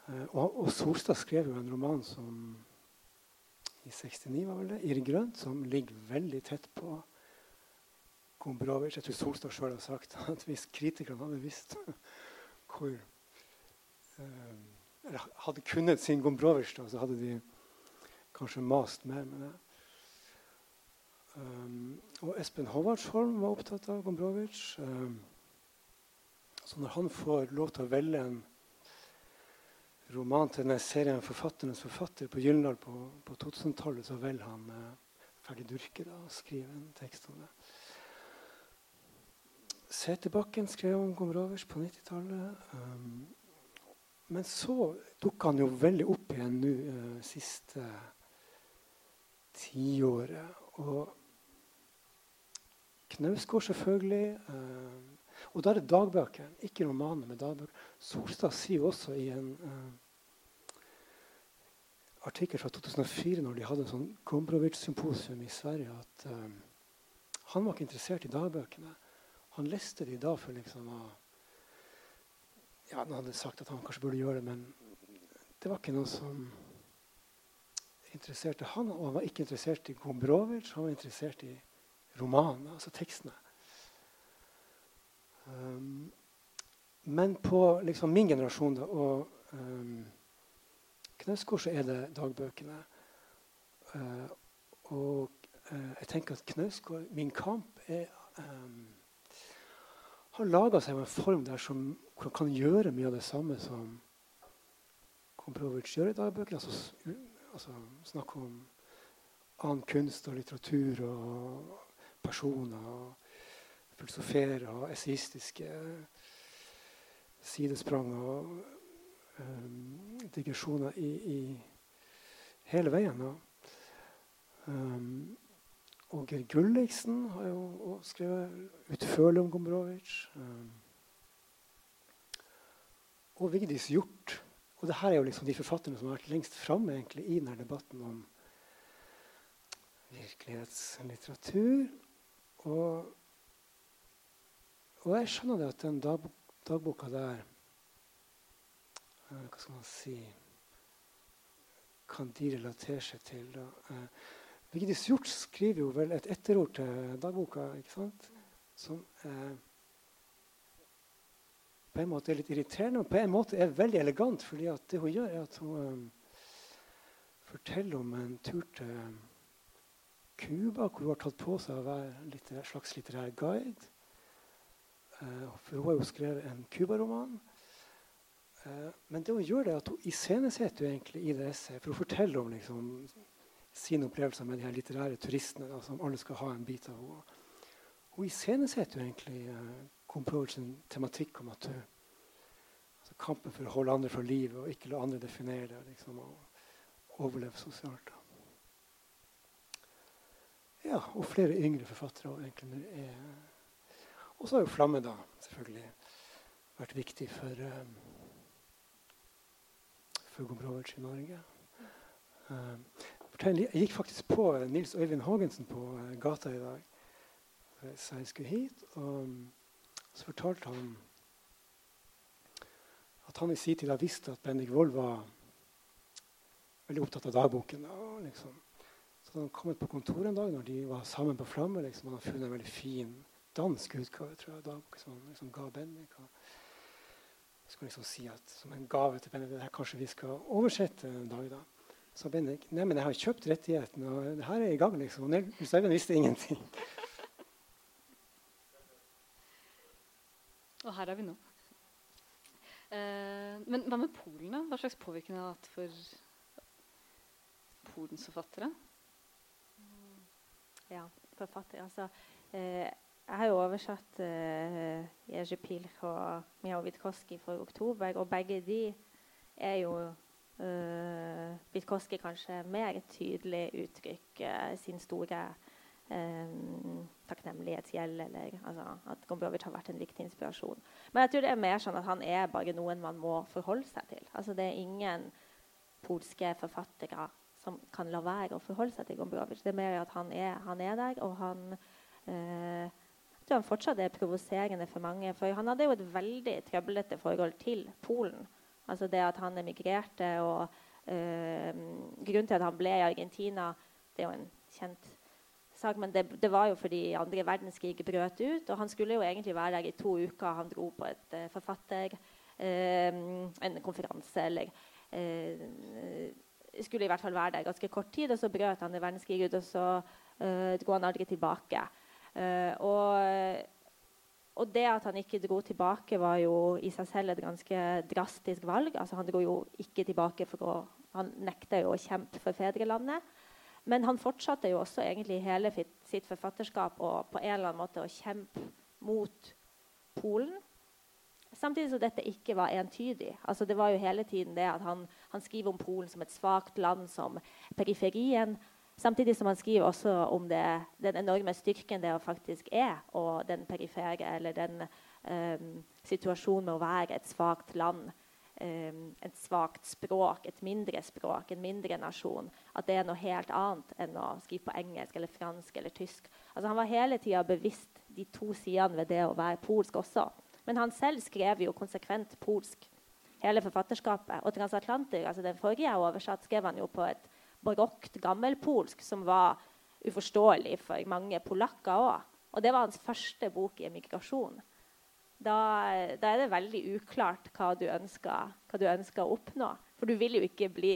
Uh, og, og, Solstad skrev jo en roman som i 69 var vel det, 'Irr grønt', som ligger veldig tett på Gombrovic. Jeg tror Solstad sjøl har sagt at hvis kritikerne hadde visst hvor eh, Eller hadde kunnet sin Gombrovic, da, så hadde de kanskje mast mer med det. Um, og Espen Håvardsholm var opptatt av Gombrovic. Um, så når han får lov til å velge en roman til denne serien 'Forfatternes forfatter' på Gyldendal på, på 2000-tallet, så velger han eh, Ferdig Durke da, og skriver en tekst om det. Seterbakken skrev om Gombrowicz på 90-tallet. Um, men så dukka han jo veldig opp igjen nå uh, siste tiåret. Og Knausgård, selvfølgelig. Uh, og da er det dagbøker, ikke romaner, men dagbøker. Solstad sier også i en uh, artikkel fra 2004, når de hadde en sånn Gombrowicz-symposium i Sverige, at uh, han var ikke interessert i dagbøkene. Han leste de da for liksom å ja, Han hadde sagt at han kanskje burde gjøre det, men det var ikke noe som interesserte han. Og han var ikke interessert i Gombrowicz, han var interessert i romanen, altså tekstene. Um, men på liksom min generasjon da, og um, Knausgård så er det dagbøkene. Uh, og uh, jeg tenker at Knausgård, min kamp, er um, har laga seg en form der som kan gjøre mye av det samme som Komprovic gjør i dagbøkene. Altså, altså snakke om annen kunst og litteratur og personer. og Filosofere og esaistiske sidesprang og um, digresjoner i, i, hele veien. Um, og Geir Gulliksen har jo skrevet utførlig om Gombrowicz. Um, og Vigdis Hjort. Og det her er jo liksom de forfatterne som har vært lengst framme i denne debatten om virkelighetslitteratur. Og, og jeg skjønner det at den dag, dagboka der uh, Hva skal man si Kan de relatere seg til? Da? Uh, Vigdis Hjort skriver jo vel et etterord til dagboka, ikke sant? Som eh, på en måte er litt irriterende, og på en måte er veldig elegant. fordi at det hun gjør, er at hun um, forteller om en tur til Cuba, hvor hun har tatt på seg å være en slags litterær guide. Uh, for hun har jo skrevet en Cuba-roman. Uh, men det hun gjør, det er at hun iscenesetter egentlig i det essayet. For hun forteller om liksom, sine opplevelser med de her litterære turistene da, som alle skal ha en bit av. Hun, hun iscenesetter egentlig uh, sin tematikk om at hun altså Kampen for å holde andre fra livet og ikke la andre definere det. Liksom, og overleve sosialt. Da. Ja, og flere yngre forfattere. Egentlig er og så har jo Flamme da selvfølgelig vært viktig for, um, for Gombrowicz i Norge. Um, jeg gikk faktisk på Nils Øyvind Haagensen på gata i dag. Så jeg skulle hit. Og så fortalte han at han i sin tid har visst at Bendik Wold var veldig opptatt av dagboken. Liksom, så han kom på kontoret en dag når de var sammen på Flamme. Liksom, han hadde funnet en veldig fin dansk utgave tror jeg, da, som han liksom ga Bendik. Og skulle liksom si at som en gave til Bendik det her kanskje vi skal oversette en dag. da. Så Bendik nei, men jeg har kjøpt rettigheten, og det her er i gang. liksom. Og Nils Øyvind visste ingenting. Og her er vi nå. Eh, men hva med Polen? da? Hva slags påvirkning har det hatt for Polens forfattere? Ja, forfattere, Altså, eh, jeg har jo oversatt uh, Jerzy Pilch og Miao Witkowski for oktober, og begge de er jo uh, Witkowski kanskje mer tydelig uttrykker sin store um, takknemlighetsgjeld, eller altså, at Gombrowicz har vært en viktig inspirasjon. Men jeg tror det er mer sånn at han er bare noen man må forholde seg til. Altså, det er ingen polske forfattere som kan la være å forholde seg til Gombrowicz. Det er mer at han er, han er der, og han eh, jeg han fortsatt er provoserende for mange. For han hadde jo et veldig trøblete forhold til Polen. Altså det at han emigrerte, og øh, grunnen til at han ble i Argentina, det er jo en kjent sak, men det, det, var jo fordi andre verdenskrig brøt ut. Og han skulle jo egentlig være der i to uker. Han dro på et uh, forfatter... Øh, en konferanse eller øh, Skulle i hvert fall være der ganske kort tid, og så brøt andre verdenskrig ut, og så dro han aldri tilbake. Og og det at han ikke dro tilbake, var jo i seg selv et ganske drastisk valg. Altså, han dro jo ikke tilbake for å Han nekta jo å kjempe for fedrelandet. Men han fortsatte jo også egentlig hele sitt forfatterskap og på en eller annen måte å kjempe mot Polen. Samtidig som dette ikke var entydig. Altså det var jo hele tiden det at han, han skriver om Polen som et svakt land, som periferien. Samtidig som han skriver også om det, den enorme styrken det faktisk er, og den perifere, eller den um, situasjonen med å være et svakt land um, et svakt språk, et mindre språk, en mindre nasjon. At det er noe helt annet enn å skrive på engelsk eller fransk eller tysk. Altså, han var hele tida bevisst de to sidene ved det å være polsk også. Men han selv skrev jo konsekvent polsk hele forfatterskapet. Og 'Transatlanter', altså den forrige jeg oversatt, skrev han jo på et barokt gammelpolsk som var uforståelig for mange polakker òg. Og det var hans første bok i emigrasjon da, da, er det veldig uklart hva du, ønsker, hva du ønsker å oppnå. For du vil jo ikke bli,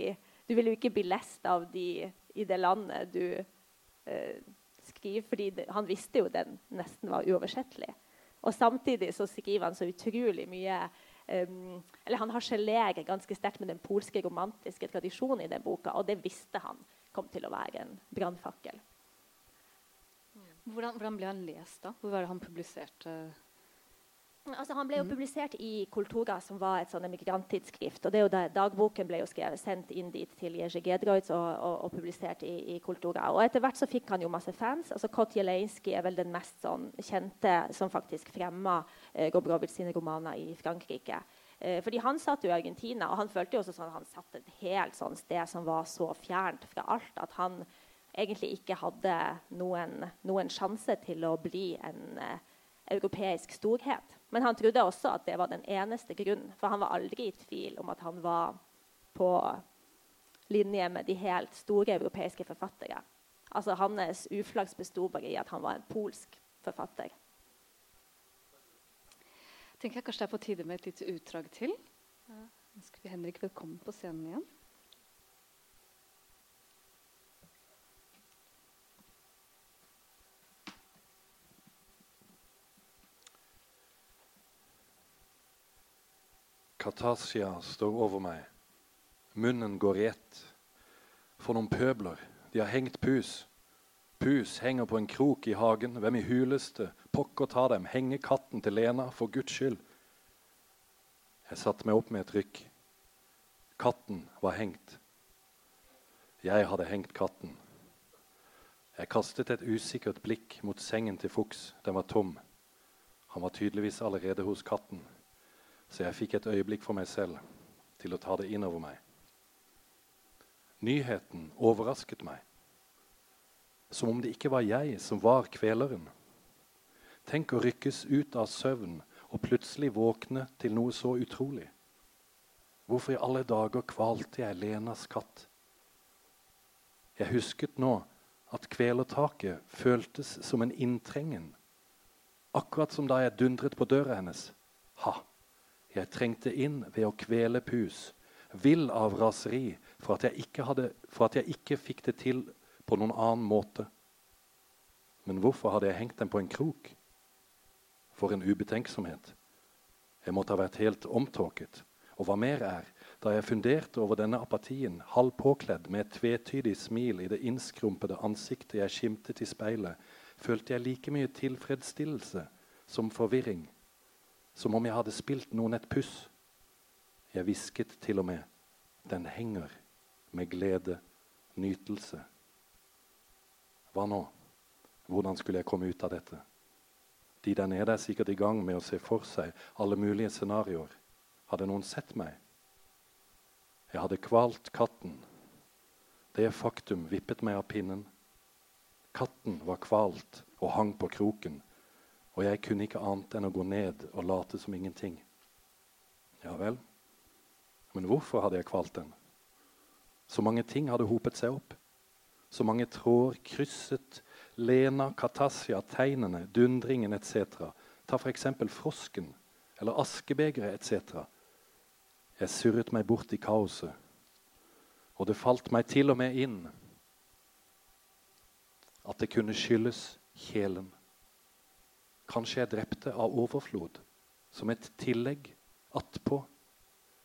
jo ikke bli lest av de i det landet du eh, skriver, fordi det, han visste jo den nesten var uoversettelig. Og samtidig så skriver han så utrolig mye um, eller Han harselerer ganske sterkt med den polske romantiske tradisjonen i den boka, og det visste han kom til å være en brannfakkel. Hvordan, hvordan, ble han lest, da? Hvor var det han publiserte? Altså, han ble jo mm. publisert i Kultura, som var et sånn emigranttidsskrift. og det er jo der, Dagboken ble jo skrevet, sendt inn dit til Jerzy Gedroitz og, og, og, publisert i, i, Kultura. Og Etter hvert så fikk han jo masse fans. altså Kotjelejski er vel den mest sånn, kjente som faktisk fremma eh, Gobrovits sine romaner i Frankrike. Eh, fordi Han satt jo i Argentina, og han følte jo også sånn han satt et helt sånn sted som var så fjernt fra alt at han egentlig ikke hadde noen, noen sjanse til å bli en eh, europeisk storhet. Men han trodde også at det var den eneste grunnen, for han var aldri i tvil om at han var på linje med de helt store europeiske forfattere. Altså Hans uflaks besto bare i at han var en polsk forfatter tenker jeg kanskje det er på tide med et lite utdrag til. Ja. Ønsker vi Henrik velkommen på scenen igjen. Katarsia står over meg. Munnen går i ett. For noen pøbler. De har hengt pus. Pus henger på en krok i hagen. Hvem i huleste pokker ta dem? Henge katten til Lena, for Guds skyld. Jeg satte meg opp med et rykk. Katten var hengt. Jeg hadde hengt katten. Jeg kastet et usikkert blikk mot sengen til Fuchs. Den var tom. Han var tydeligvis allerede hos katten, så jeg fikk et øyeblikk for meg selv til å ta det inn over meg. Nyheten overrasket meg som om det ikke var jeg som var kveleren. Tenk å rykkes ut av søvn og plutselig våkne til noe så utrolig. Hvorfor i alle dager kvalte jeg Lenas katt? Jeg husket nå at kvelertaket føltes som en inntrengen. Akkurat som da jeg dundret på døra hennes. Ha! Jeg trengte inn ved å kvele pus, vill av raseri for at hadde, for at jeg ikke fikk det til på noen annen måte. Men hvorfor hadde jeg hengt den på en krok? For en ubetenksomhet. Jeg måtte ha vært helt omtåket. Og hva mer er, da jeg funderte over denne apatien, halv påkledd med et tvetydig smil i det innskrumpede ansiktet jeg skimtet i speilet, følte jeg like mye tilfredsstillelse som forvirring. Som om jeg hadde spilt noen et puss. Jeg hvisket til og med 'Den henger', med glede, nytelse. Hva nå? Hvordan skulle jeg komme ut av dette? De der nede er sikkert i gang med å se for seg alle mulige scenarioer. Hadde noen sett meg? Jeg hadde kvalt katten. Det faktum vippet meg av pinnen. Katten var kvalt og hang på kroken, og jeg kunne ikke annet enn å gå ned og late som ingenting. Ja vel, men hvorfor hadde jeg kvalt den? Så mange ting hadde hopet seg opp. Så mange tråder krysset Lena, katasia, tegnene, dundringen etc. Ta f.eks. frosken eller askebegeret etc. Jeg surret meg bort i kaoset, og det falt meg til og med inn at det kunne skyldes kjelen. Kanskje jeg drepte av overflod, som et tillegg attpå.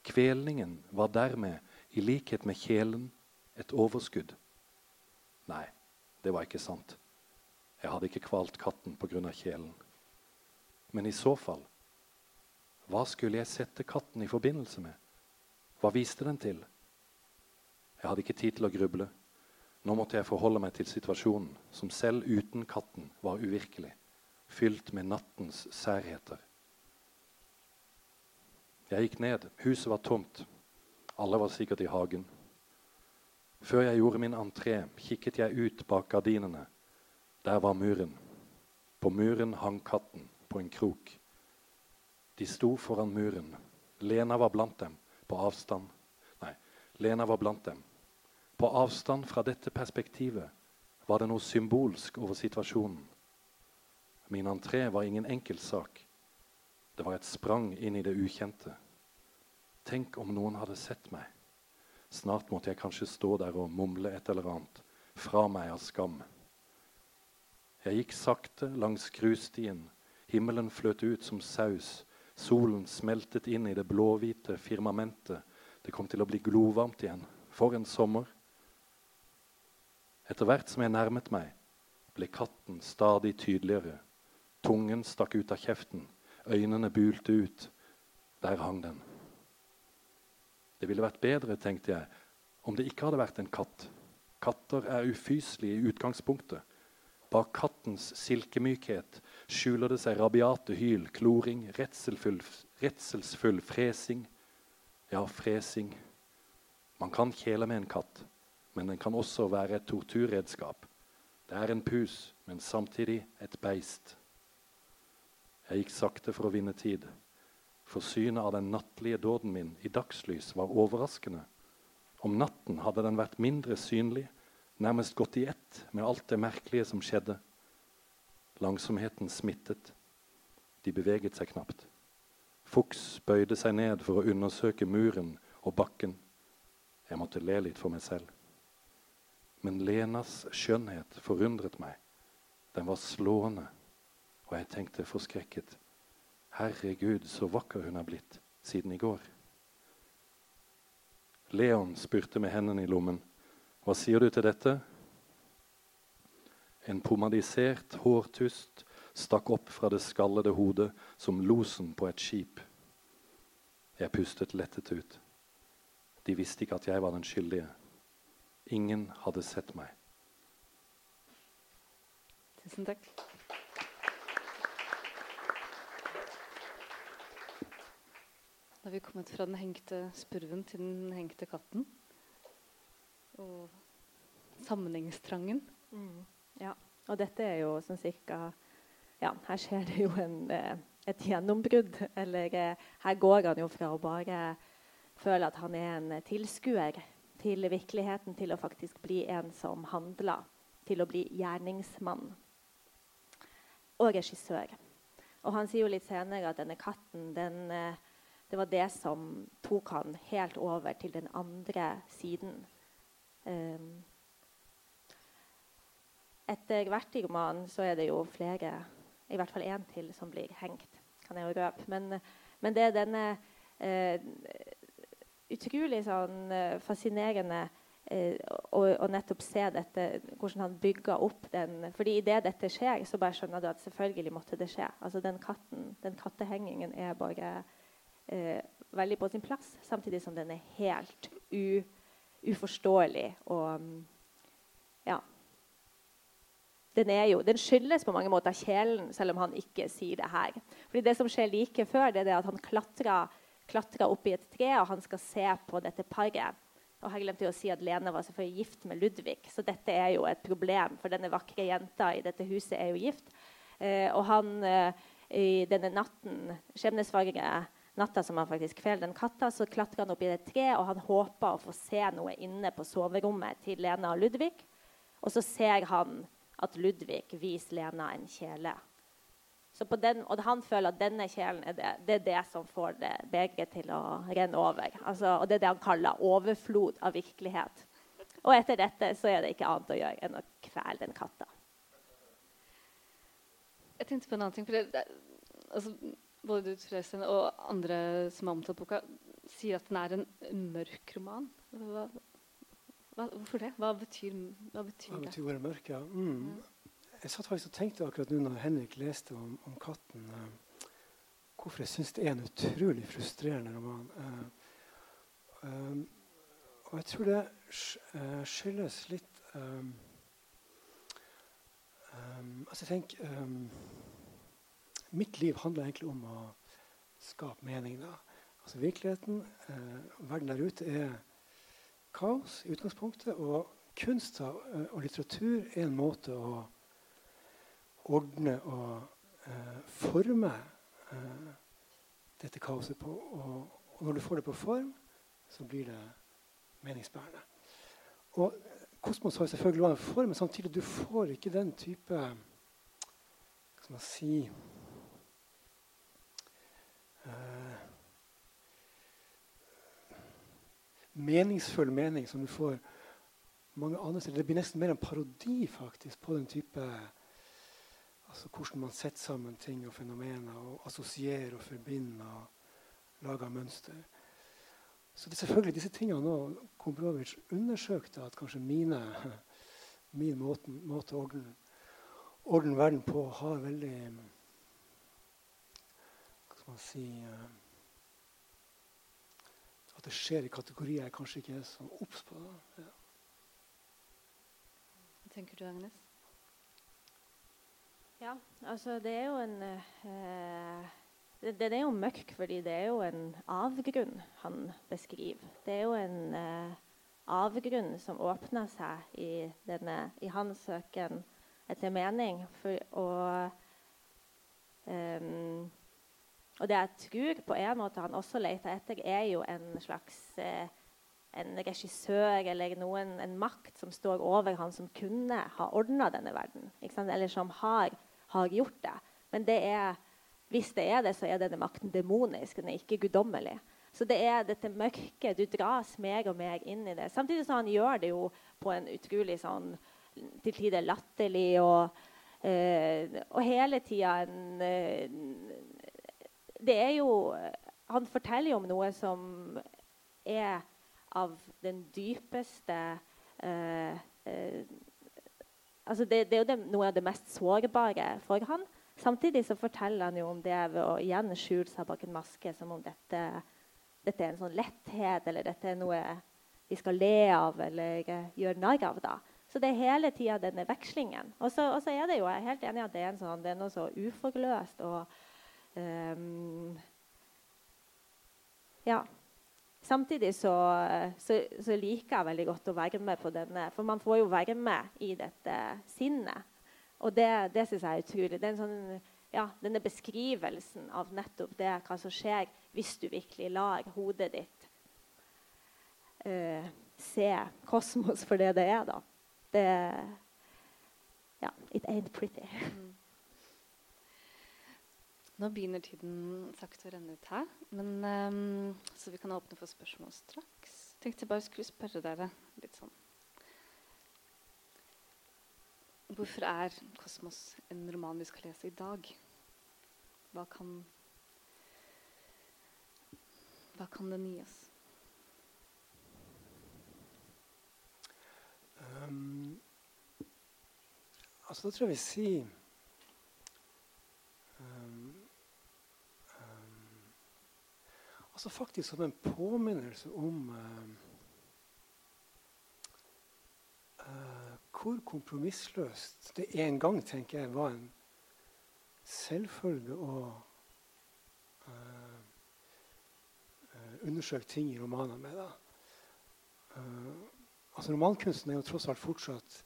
Kvelningen var dermed, i likhet med kjelen, et overskudd. Nei, det var ikke sant. Jeg hadde ikke kvalt katten pga. kjelen. Men i så fall, hva skulle jeg sette katten i forbindelse med? Hva viste den til? Jeg hadde ikke tid til å gruble. Nå måtte jeg forholde meg til situasjonen, som selv uten katten var uvirkelig, fylt med nattens særheter. Jeg gikk ned. Huset var tomt. Alle var sikkert i hagen. Før jeg gjorde min entré, kikket jeg ut bak gardinene der var muren. På muren hang katten på en krok. De sto foran muren. Lena var blant dem, på avstand. Nei, Lena var blant dem. På avstand fra dette perspektivet var det noe symbolsk over situasjonen. Min entré var ingen enkel sak. Det var et sprang inn i det ukjente. Tenk om noen hadde sett meg. Snart måtte jeg kanskje stå der og mumle et eller annet fra meg av skam. Jeg gikk sakte langs grusstien. Himmelen fløt ut som saus, Solen smeltet inn i det blåhvite firmamentet. Det kom til å bli glovarmt igjen. For en sommer. Etter hvert som jeg nærmet meg, ble katten stadig tydeligere. Tungen stakk ut av kjeften. Øynene bulte ut. Der hang den. Det ville vært bedre, tenkte jeg, om det ikke hadde vært en katt. Katter er ufyselige i utgangspunktet. Bak kattens silkemykhet skjuler det seg rabiate hyl, kloring, redselsfull, redselsfull fresing. Ja, fresing. Man kan kjele med en katt, men den kan også være et torturredskap. Det er en pus, men samtidig et beist. Jeg gikk sakte for å vinne tid. For synet av den nattlige dåden min i dagslys var overraskende. Om natten hadde den vært mindre synlig, nærmest gått i ett med alt det merkelige som skjedde. Langsomheten smittet. De beveget seg knapt. Fuchs bøyde seg ned for å undersøke muren og bakken. Jeg måtte le litt for meg selv. Men Lenas skjønnhet forundret meg. Den var slående, og jeg tenkte forskrekket. Herregud, så vakker hun er blitt siden i går. Leon spurte med hendene i lommen. Hva sier du til dette? En pomadisert hårtust stakk opp fra det skallede hodet som losen på et skip. Jeg pustet lettet ut. De visste ikke at jeg var den skyldige. Ingen hadde sett meg. Tusen takk. Har vi kommet fra den hengte spurven til den hengte katten. Og sammenhengstrangen. Mm. Ja. Og dette er jo sånn cirka Ja, her skjer det jo en, eh, et gjennombrudd. Eller eh, her går han jo fra å bare føle at han er en tilskuer til virkeligheten, til å faktisk bli en som handler. Til å bli gjerningsmann. Og regissør. Og han sier jo litt senere at denne katten den, eh, det var det som tok han helt over til den andre siden. Um, etter romanen så er det jo flere, i hvert fall én til, som blir hengt. kan jeg jo røpe. Men, men det er denne uh, utrolig sånn eh, fascinerende eh, å, uh, nettopp se dette, hvordan han bygger opp den fordi idet dette skjer, så bare skjønner du at selvfølgelig måtte det skje. Altså Den katten, den kattehengingen er bare eh, veldig på sin plass, samtidig som den er helt u, uforståelig og ja, den, jo, den, skyldes på mange måter kjelen, selv om han ikke sier det her. Fordi Det som skjer like før, det er at han klatrer, klatrer opp i et tre, og han skal se på dette paret. Og her glemte jeg å si at Lene var selvfølgelig gift med Ludvig, så dette er jo et problem. For denne vakre jenta i dette huset er jo gift. Eh, og han eh, i denne natten, skjebnesvangre natta som han faktisk kveler den katta, så klatrer han opp i et tre, og han håper å få se noe inne på soverommet til Lena og Ludvig. Og så ser han at Ludvig viser Lena en kjele. Den, og han føler at denne kjelen er det, det, er det som får det begeret til å renne over. Altså, og det er det han kaller overflod av virkelighet. Og etter dette så er det ikke annet å gjøre enn å kvele den katta. Jeg tenkte på en annen ting. for det, det, altså, Både du Trøysten, og andre som har omtalt boka, sier at den er en mørk roman. Hva, hva, hvorfor det? Hva betyr, hva betyr hva betyr ordet mørk, ja. Mm. Jeg satt faktisk og tenkte akkurat nå når Henrik leste om, om katten, uh, hvorfor jeg syns det er en utrolig frustrerende roman. Uh, um, og jeg tror det skyldes litt um, um, Altså, jeg tenker Mitt liv handler egentlig om å skape mening. da. Altså Virkeligheten, verden der ute, er kaos i utgangspunktet. Og kunst og litteratur er en måte å ordne og eh, forme eh, dette kaoset på. Og, og, når du får det på form, så blir det meningsbærende. Og Kosmos har selvfølgelig en form, men samtidig du får ikke den type Hva skal man si meningsfull mening som du får mange andre steder. Det blir nesten mer en parodi faktisk på den type Altså hvordan man setter sammen ting og fenomener og assosierer og forbinder og lager mønster. Så det er selvfølgelig disse tingene nå Komprovitsj undersøkte at kanskje mine, min måte, å ordne verden på har veldig Man si uh, At det skjer i kategorier jeg kanskje ikke er så obs på. Ja. Hva tenker du, Agnes? Ja, altså det er jo en eh, det, det, er jo mørk fordi det er jo en avgrunn han beskriver. Det er jo en eh, avgrunn som åpner seg i, denne, i hans søken etter mening. For, og, um, og, det jeg tror på en måte han også leter etter, er jo en slags uh, en regissør eller noen, en makt som står over han som kunne ha ordna denne verden. Eller som har, har gjort det. Men det er hvis det er det, så er denne makten demonisk. Den er ikke guddommelig. Så det er dette mørket. Du dras mer og mer inn i det. Samtidig så han gjør det jo på en utrolig sånn til tider latterlig og, øh, og hele tida en øh, Det er jo Han forteller jo om noe som er av den dypeste øh, altså det, det, er jo det, noe av det mest sårbare for han. Samtidig så forteller han jo om det ved å igjen skjule seg bak en maske, som om dette, dette, er en sånn letthet, eller dette er noe vi skal le av eller uh, gjøre narr av. da. Så det er hele tida denne vekslingen. Og så, er det jo, jeg er helt enig at det er, en sånn, det er noe så uforløst og um, Ja. Samtidig så, så, så, liker jeg veldig godt å være med på denne, for man får jo være med i dette sinnet. Og det, det syns jeg er utrolig. Det er sånn, ja, denne beskrivelsen av nettopp det, hva som skjer hvis du virkelig lar hodet ditt uh, se kosmos for det det er, da. Det Ja, it ain't pretty. Nå begynner tiden sakte å renne ut her, men, um, så vi kan åpne for spørsmål straks. Tenkte bare skulle spørre dere litt sånn Hvorfor er 'Kosmos' en roman vi skal lese i dag? Hva kan, hva kan den gi oss? Um, altså, da tror jeg vi sier um, um, Altså faktisk som en påminnelse om uh, hvor kompromissløst det en gang tenker jeg, var en selvfølge å uh, undersøke ting i romaner med. Da. Uh, altså Romankunsten er jo tross alt fortsatt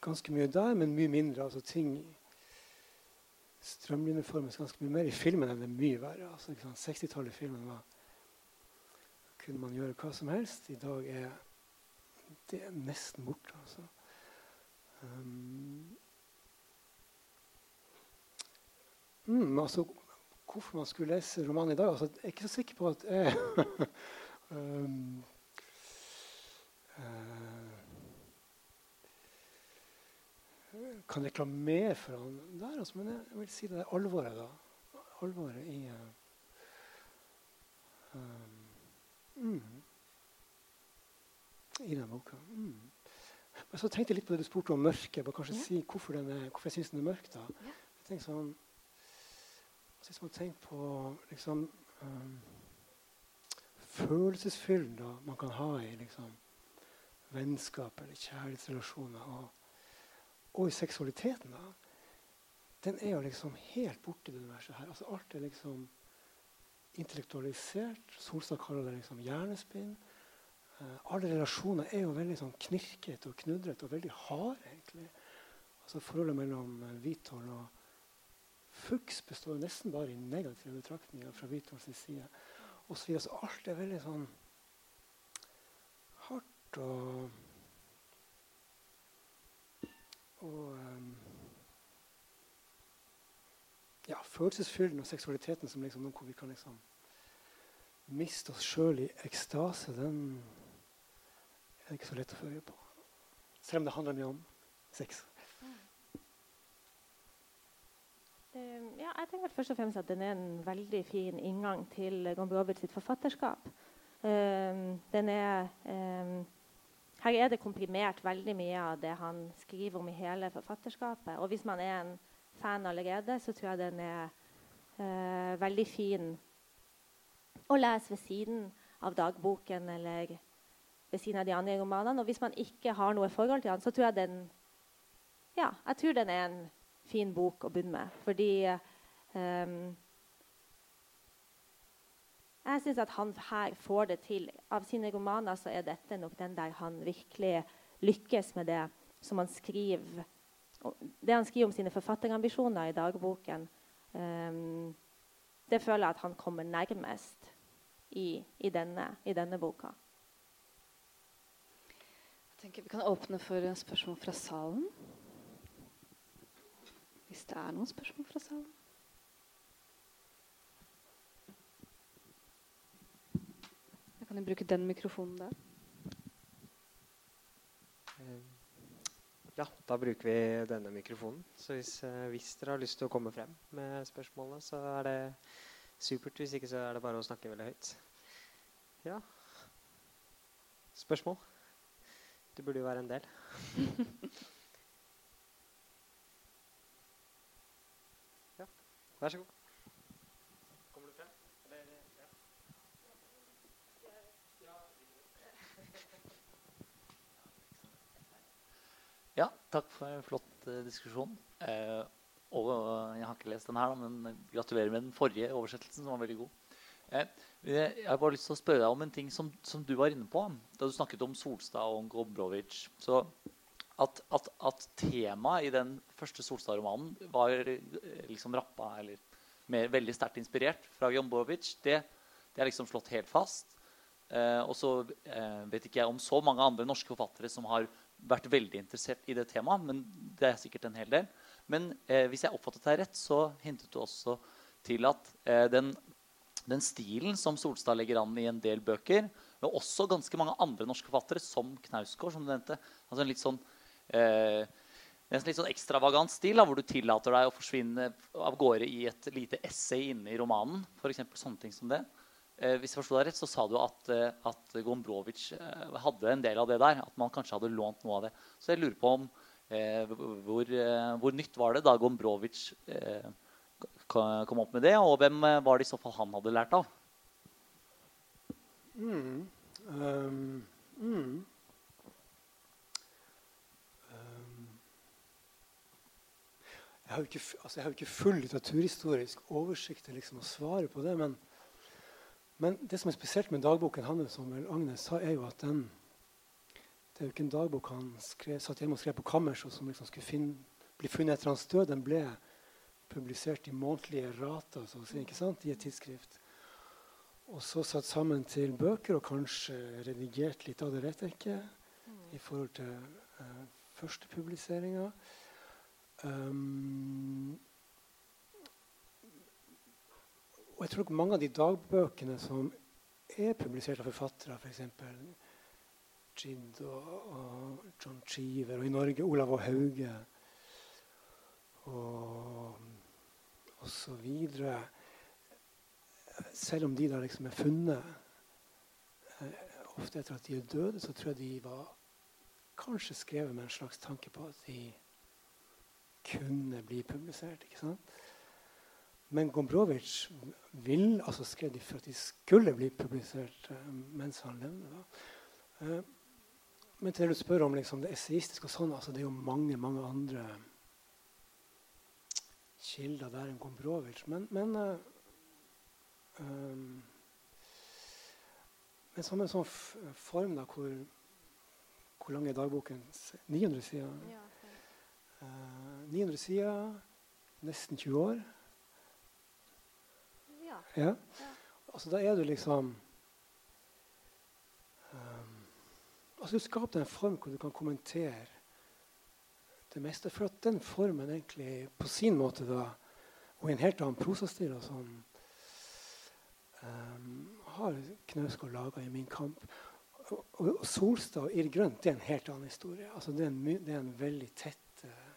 ganske mye der, men mye mindre. altså ting strømlinjeformes ganske mye mer i filmen enn det er mye verre. Altså, 60-tallet-filmen kunne man gjøre hva som helst. I dag er det er nesten borte. Altså. Um, mm, altså, hvorfor man skulle lese romanen i dag altså, Jeg er ikke så sikker på at jeg um, uh, kan reklamere for han der, altså, men jeg, vil si det er alvoret, da. Alvoret i uh, um, mm i den boka. Mm. Men så tenkte jeg litt på det du spurte om mørket. Bare kanskje ja. si hvorfor, er, hvorfor jeg syns den er mørk. da. Ja. Jeg tenker sånn, Hvis man tenker på liksom, um, følelsesfyllen da, man kan ha i liksom, vennskap eller kjærlighetsrelasjoner, og, og, i seksualiteten, da, den er jo liksom helt borte i det universet her. Altså, alt er liksom intellektualisert. Solstad kaller det liksom hjernespinn. Uh, alle relasjoner er jo veldig sånn knirkete og knudrete og veldig harde. egentlig. Altså Forholdet mellom uh, Vitol og Fuchs består nesten bare i negative betraktninger fra Vitols side. Og så, videre. Så alt er veldig sånn hardt og og um, ja, følelsesfylden og seksualiteten som liksom noe vi kan liksom miste oss sjøl i ekstase, den det er ikke så lett å følge på. Selv om det handler mye om sex. Ja, jeg tenker først og fremst at den er en veldig fin inngang til Gombrowicz sitt forfatterskap. Uh, den er her er det komprimert veldig mye av det han skriver om i hele forfatterskapet. Og hvis man er en fan allerede, så tror jeg den er eh, veldig fin å lese ved siden av dagboken eller ved siden av de andre romanene. Og hvis man ikke har noe forhold til den, så tror jeg den ja, jeg tror den er en fin bok å begynne med. Fordi um, jeg syns at han her får det til. Av sine romaner så er dette nok den der han virkelig lykkes med det som han skriver Det han skriver om sine forfatterambisjoner i dagboken, um, det føler jeg at han kommer nærmest i, i, denne, i denne, boka. Jeg tenker Vi kan åpne for spørsmål fra salen. Hvis det er noen spørsmål fra salen. Kan du bruke den mikrofonen der? Eh, ja, da bruker vi denne mikrofonen. Så hvis, eh, hvis, dere har lyst til å komme frem med spørsmålene, så er det supert. Hvis ikke så er det bare å snakke veldig høyt. Ja. Spørsmål? Det burde jo være en del. ja, vær så god. Ja, takk for en flott uh, diskusjon. Uh, og uh, Jeg har ikke lest den her, men gratulerer med den forrige oversettelsen, som var veldig god. jeg har bare lyst til å spørre deg om en ting som, som du var inne på da du snakket om Solstad og Gombrowicz. Så at, at, at temaet i den første Solstad-romanen var liksom rappa eller mer, veldig sterkt inspirert fra Gombrowicz, det, det er liksom slått helt fast. og så vet ikke jeg om så mange andre norske forfattere som har vært veldig interessert i det temaet, men det er sikkert en hel del. Men eh, hvis jeg oppfattet deg rett, så hintet du også til at eh, den, den, stilen som Solstad legger an i en del bøker, men også ganske mange andre norske forfattere, som Knausgård, som du nevnte altså en litt sånn, eh, en litt sånn ekstravagant stil, da, hvor du tillater deg å forsvinne av gårde i et lite essay inne i romanen. For sånne ting som det. Eh, hvis jeg forsto deg rett, så sa du at, eh, at Gombrowicz eh, hadde en del av det der. At man kanskje hadde lånt noe av det. Så jeg lurer på om eh, hvor, hvor, nytt var det da Gombrowicz eh, kom opp med det? Og hvem var det i så fall han hadde lært av? Mm. Um, mm. Um. Jeg har jo ikke, altså ikke full litteraturhistorisk oversikt til liksom å svare på det. men men det som er spesielt med dagboken hans, som Agnes sa, er jo at den Det er jo ikke en dagbok han skrev, satt hjemme og skrev på kammerset, som liksom skulle finne, bli funnet etter hans død. Den ble publisert i månedlige rater så, ikke sant, i et tidsskrift. Og så satt sammen til bøker, og kanskje redigert litt av det, vet jeg ikke, i forhold til uh, første publiseringa. Um, Og jeg tror mange av de dagbøkene som er publisert av forfattere, f.eks. For Gid og, og, John Cheever, og i Norge Olav og Hauge og, videre Selv om de da liksom er funnet eh, ofte etter at de er døde, så tror jeg de var kanskje skrevet med en slags tanke på at de kunne bli publisert. ikke sant? Men Gombrowicz vil, altså skrev de for at de skulle bli publisert uh, mens han levde. Uh, men til det du spør om liksom, det esaistiske og sånn, altså, det er jo mange mange andre kilder der enn Gombrowicz. Men, men, uh, um, men som en sånn form da, hvor, hvor lang er dagboken? 900 sider? Ja, okay. 900 sider, nesten 20 år. Ja. Altså, da er du liksom um, altså Du skaper en form hvor du kan kommentere det meste. For at den formen egentlig på sin måte da, og i en helt annen prosastil og sånn, um, har Knausgård laga i min kamp. Og, og, Solstad og Irr Grønt det er en helt annen historie. Altså, det, er en, det er en veldig tett uh,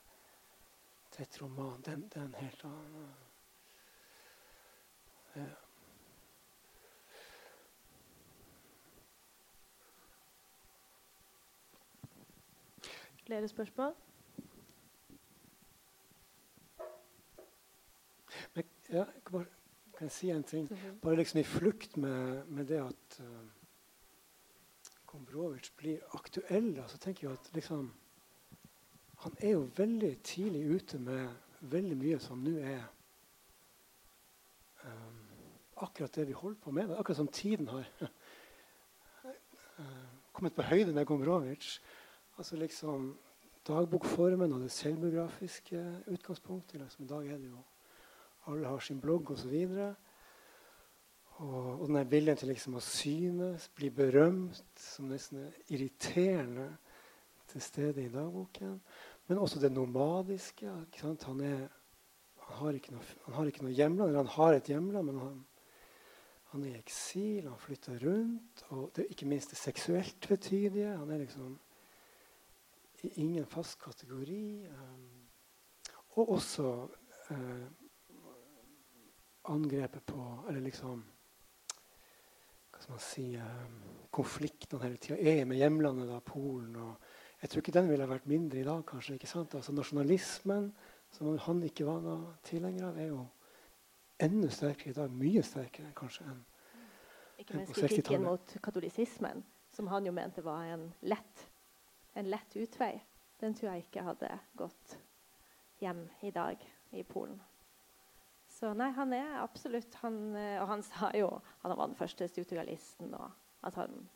tett roman, det, det er en helt annen. Flere spørsmål? Men, ja, kan, bare, kan jeg si en ting? Bare liksom i flukt med, med det at uh, Kombrovic blir aktuell, så altså, tenker jeg at liksom Han er jo veldig tidlig ute med veldig mye som nå er akkurat det vi holder på med. Akkurat som tiden har uh, kommet på høyde med Gombrowicz. Altså liksom dagbokformen og det selvbiografiske utgangspunktet. Liksom, I dag er det jo alle har sin blogg osv. Og, og, og den viljen til liksom å synes, bli berømt, som nesten er irriterende til stede i dagboken. Men også det nomadiske. Han, er, han, har han har ikke noe hjemland, eller han har et hjemland, men han, han er i eksil, han flytter rundt. Og det, ikke minst det seksuelt tvetydige. Han er liksom i ingen fast kategori. Um, og også uh, angrepet på Eller liksom Hva skal man si um, Konfliktene hele tida er med hjemlandet, da, Polen. og Jeg tror ikke den ville vært mindre i dag. kanskje, ikke sant? Altså Nasjonalismen, som han ikke var noe tilhenger av, er jo enda sterkere i dag. Mye sterkere kanskje enn ikke minst kritikken mot katolisismen, som han jo mente var en lett en lett utvei, den tror jeg ikke hadde gått hjem i dag i Polen. Så nei, han er absolutt han, eh, Og han sa jo han var den første studialisten, og at han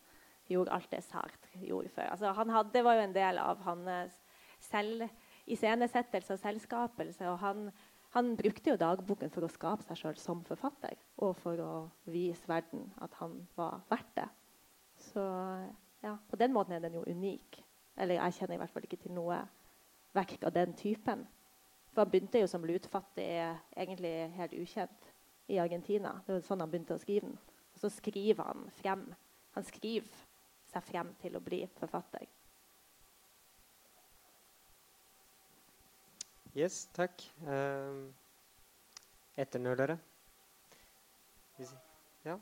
gjorde alt det Sartre gjorde før. Altså, han hadde, var jo en del av hans selv, iscenesettelse og selskapelse. og han, han brukte jo dagboken for å skape seg sjøl som forfatter, og for å vise verden at han var verdt det. Så ja, på den måten er den jo unik. Eller jeg kjenner i hvert fall ikke til noe verk av den typen. For han begynte jo som lutfattig, egentlig helt ukjent, i Argentina. Det var sånn han begynte å skrive den. Og så skriver han frem. Han skriver seg frem til å bli forfatter. Yes, takk. Uh, Etternølere? Ja.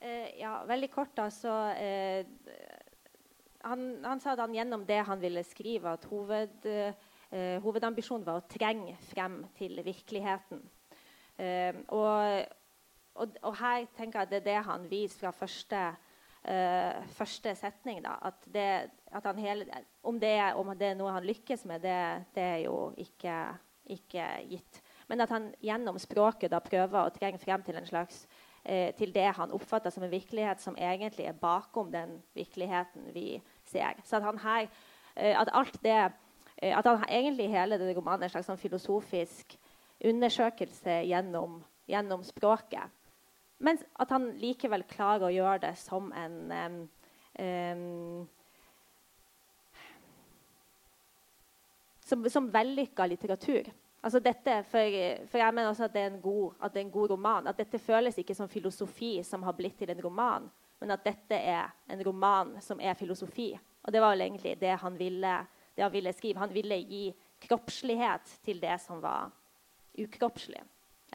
Eh, ja, veldig kort, da, så eh, han, han, sa at han gjennom det han ville skrive, at hoved, eh, hovedambisjonen var å trenge frem til virkeligheten. Eh, og, og, og, her tenker jeg at det er det han viser fra første, eh, første setning. Da, at, det, at hele, om, det, om, det, er noe han lykkes med, det, det er jo ikke, ikke gitt. Men at han gjennom språket da prøver å trenge frem til en slags eh, til det han oppfatter som en virkelighet som egentlig er bakom den virkeligheten vi ser. Så at her, eh, at alt det eh, at han egentlig hele denne romanen er en slags sånn filosofisk undersøkelse gjennom, gjennom, språket. Men at han likevel klarer å gjøre det som en um, um, som, som vellykka litteratur. Altså dette, for, for, jeg mener også at det, god, at det er en god roman. At dette føles ikke som filosofi som har blitt til en roman, men at dette er en roman som er filosofi. Og det var vel egentlig det han ville, det han ville skrive. Han ville gi kroppslighet til det som var ukroppslig,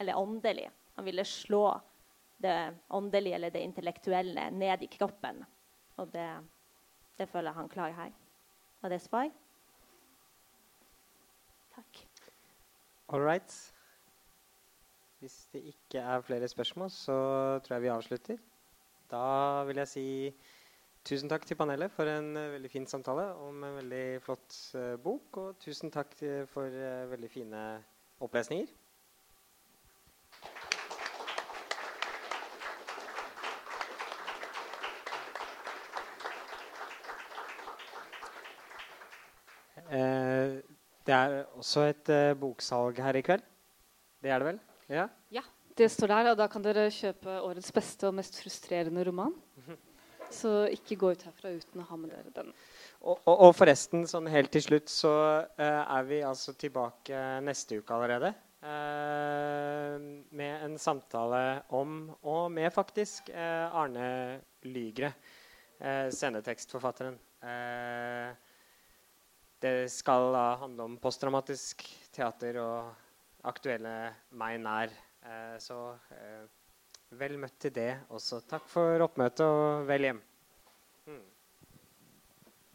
eller åndelig. Han ville slå det åndelige eller det intellektuelle ned i kroppen. Og det, det føler jeg han klarer her. Var det svar? Takk. All right. Hvis det ikke er flere spørsmål, så tror jeg vi avslutter. Da vil jeg si tusen takk til panelet for en uh, veldig fin samtale om en veldig flott uh, bok. Og tusen takk for uh, veldig fine opplesninger. Det er også et boksalg her i kveld. Det er det vel? Ja? ja. Det står der, og da kan dere kjøpe årets beste og mest frustrerende roman. Så ikke gå ut herfra uten å ha med dere den. Og, og, og forresten, sånn helt til slutt, så uh, er vi altså tilbake neste uke allerede. Uh, med en samtale om, og med faktisk, uh, Arne Lygre, scenetekstforfatteren. Det skal da handle om posttraumatisk teater og aktuelle meg nær. Så vel møtt til det også. Takk for oppmøtet, og vel hjem.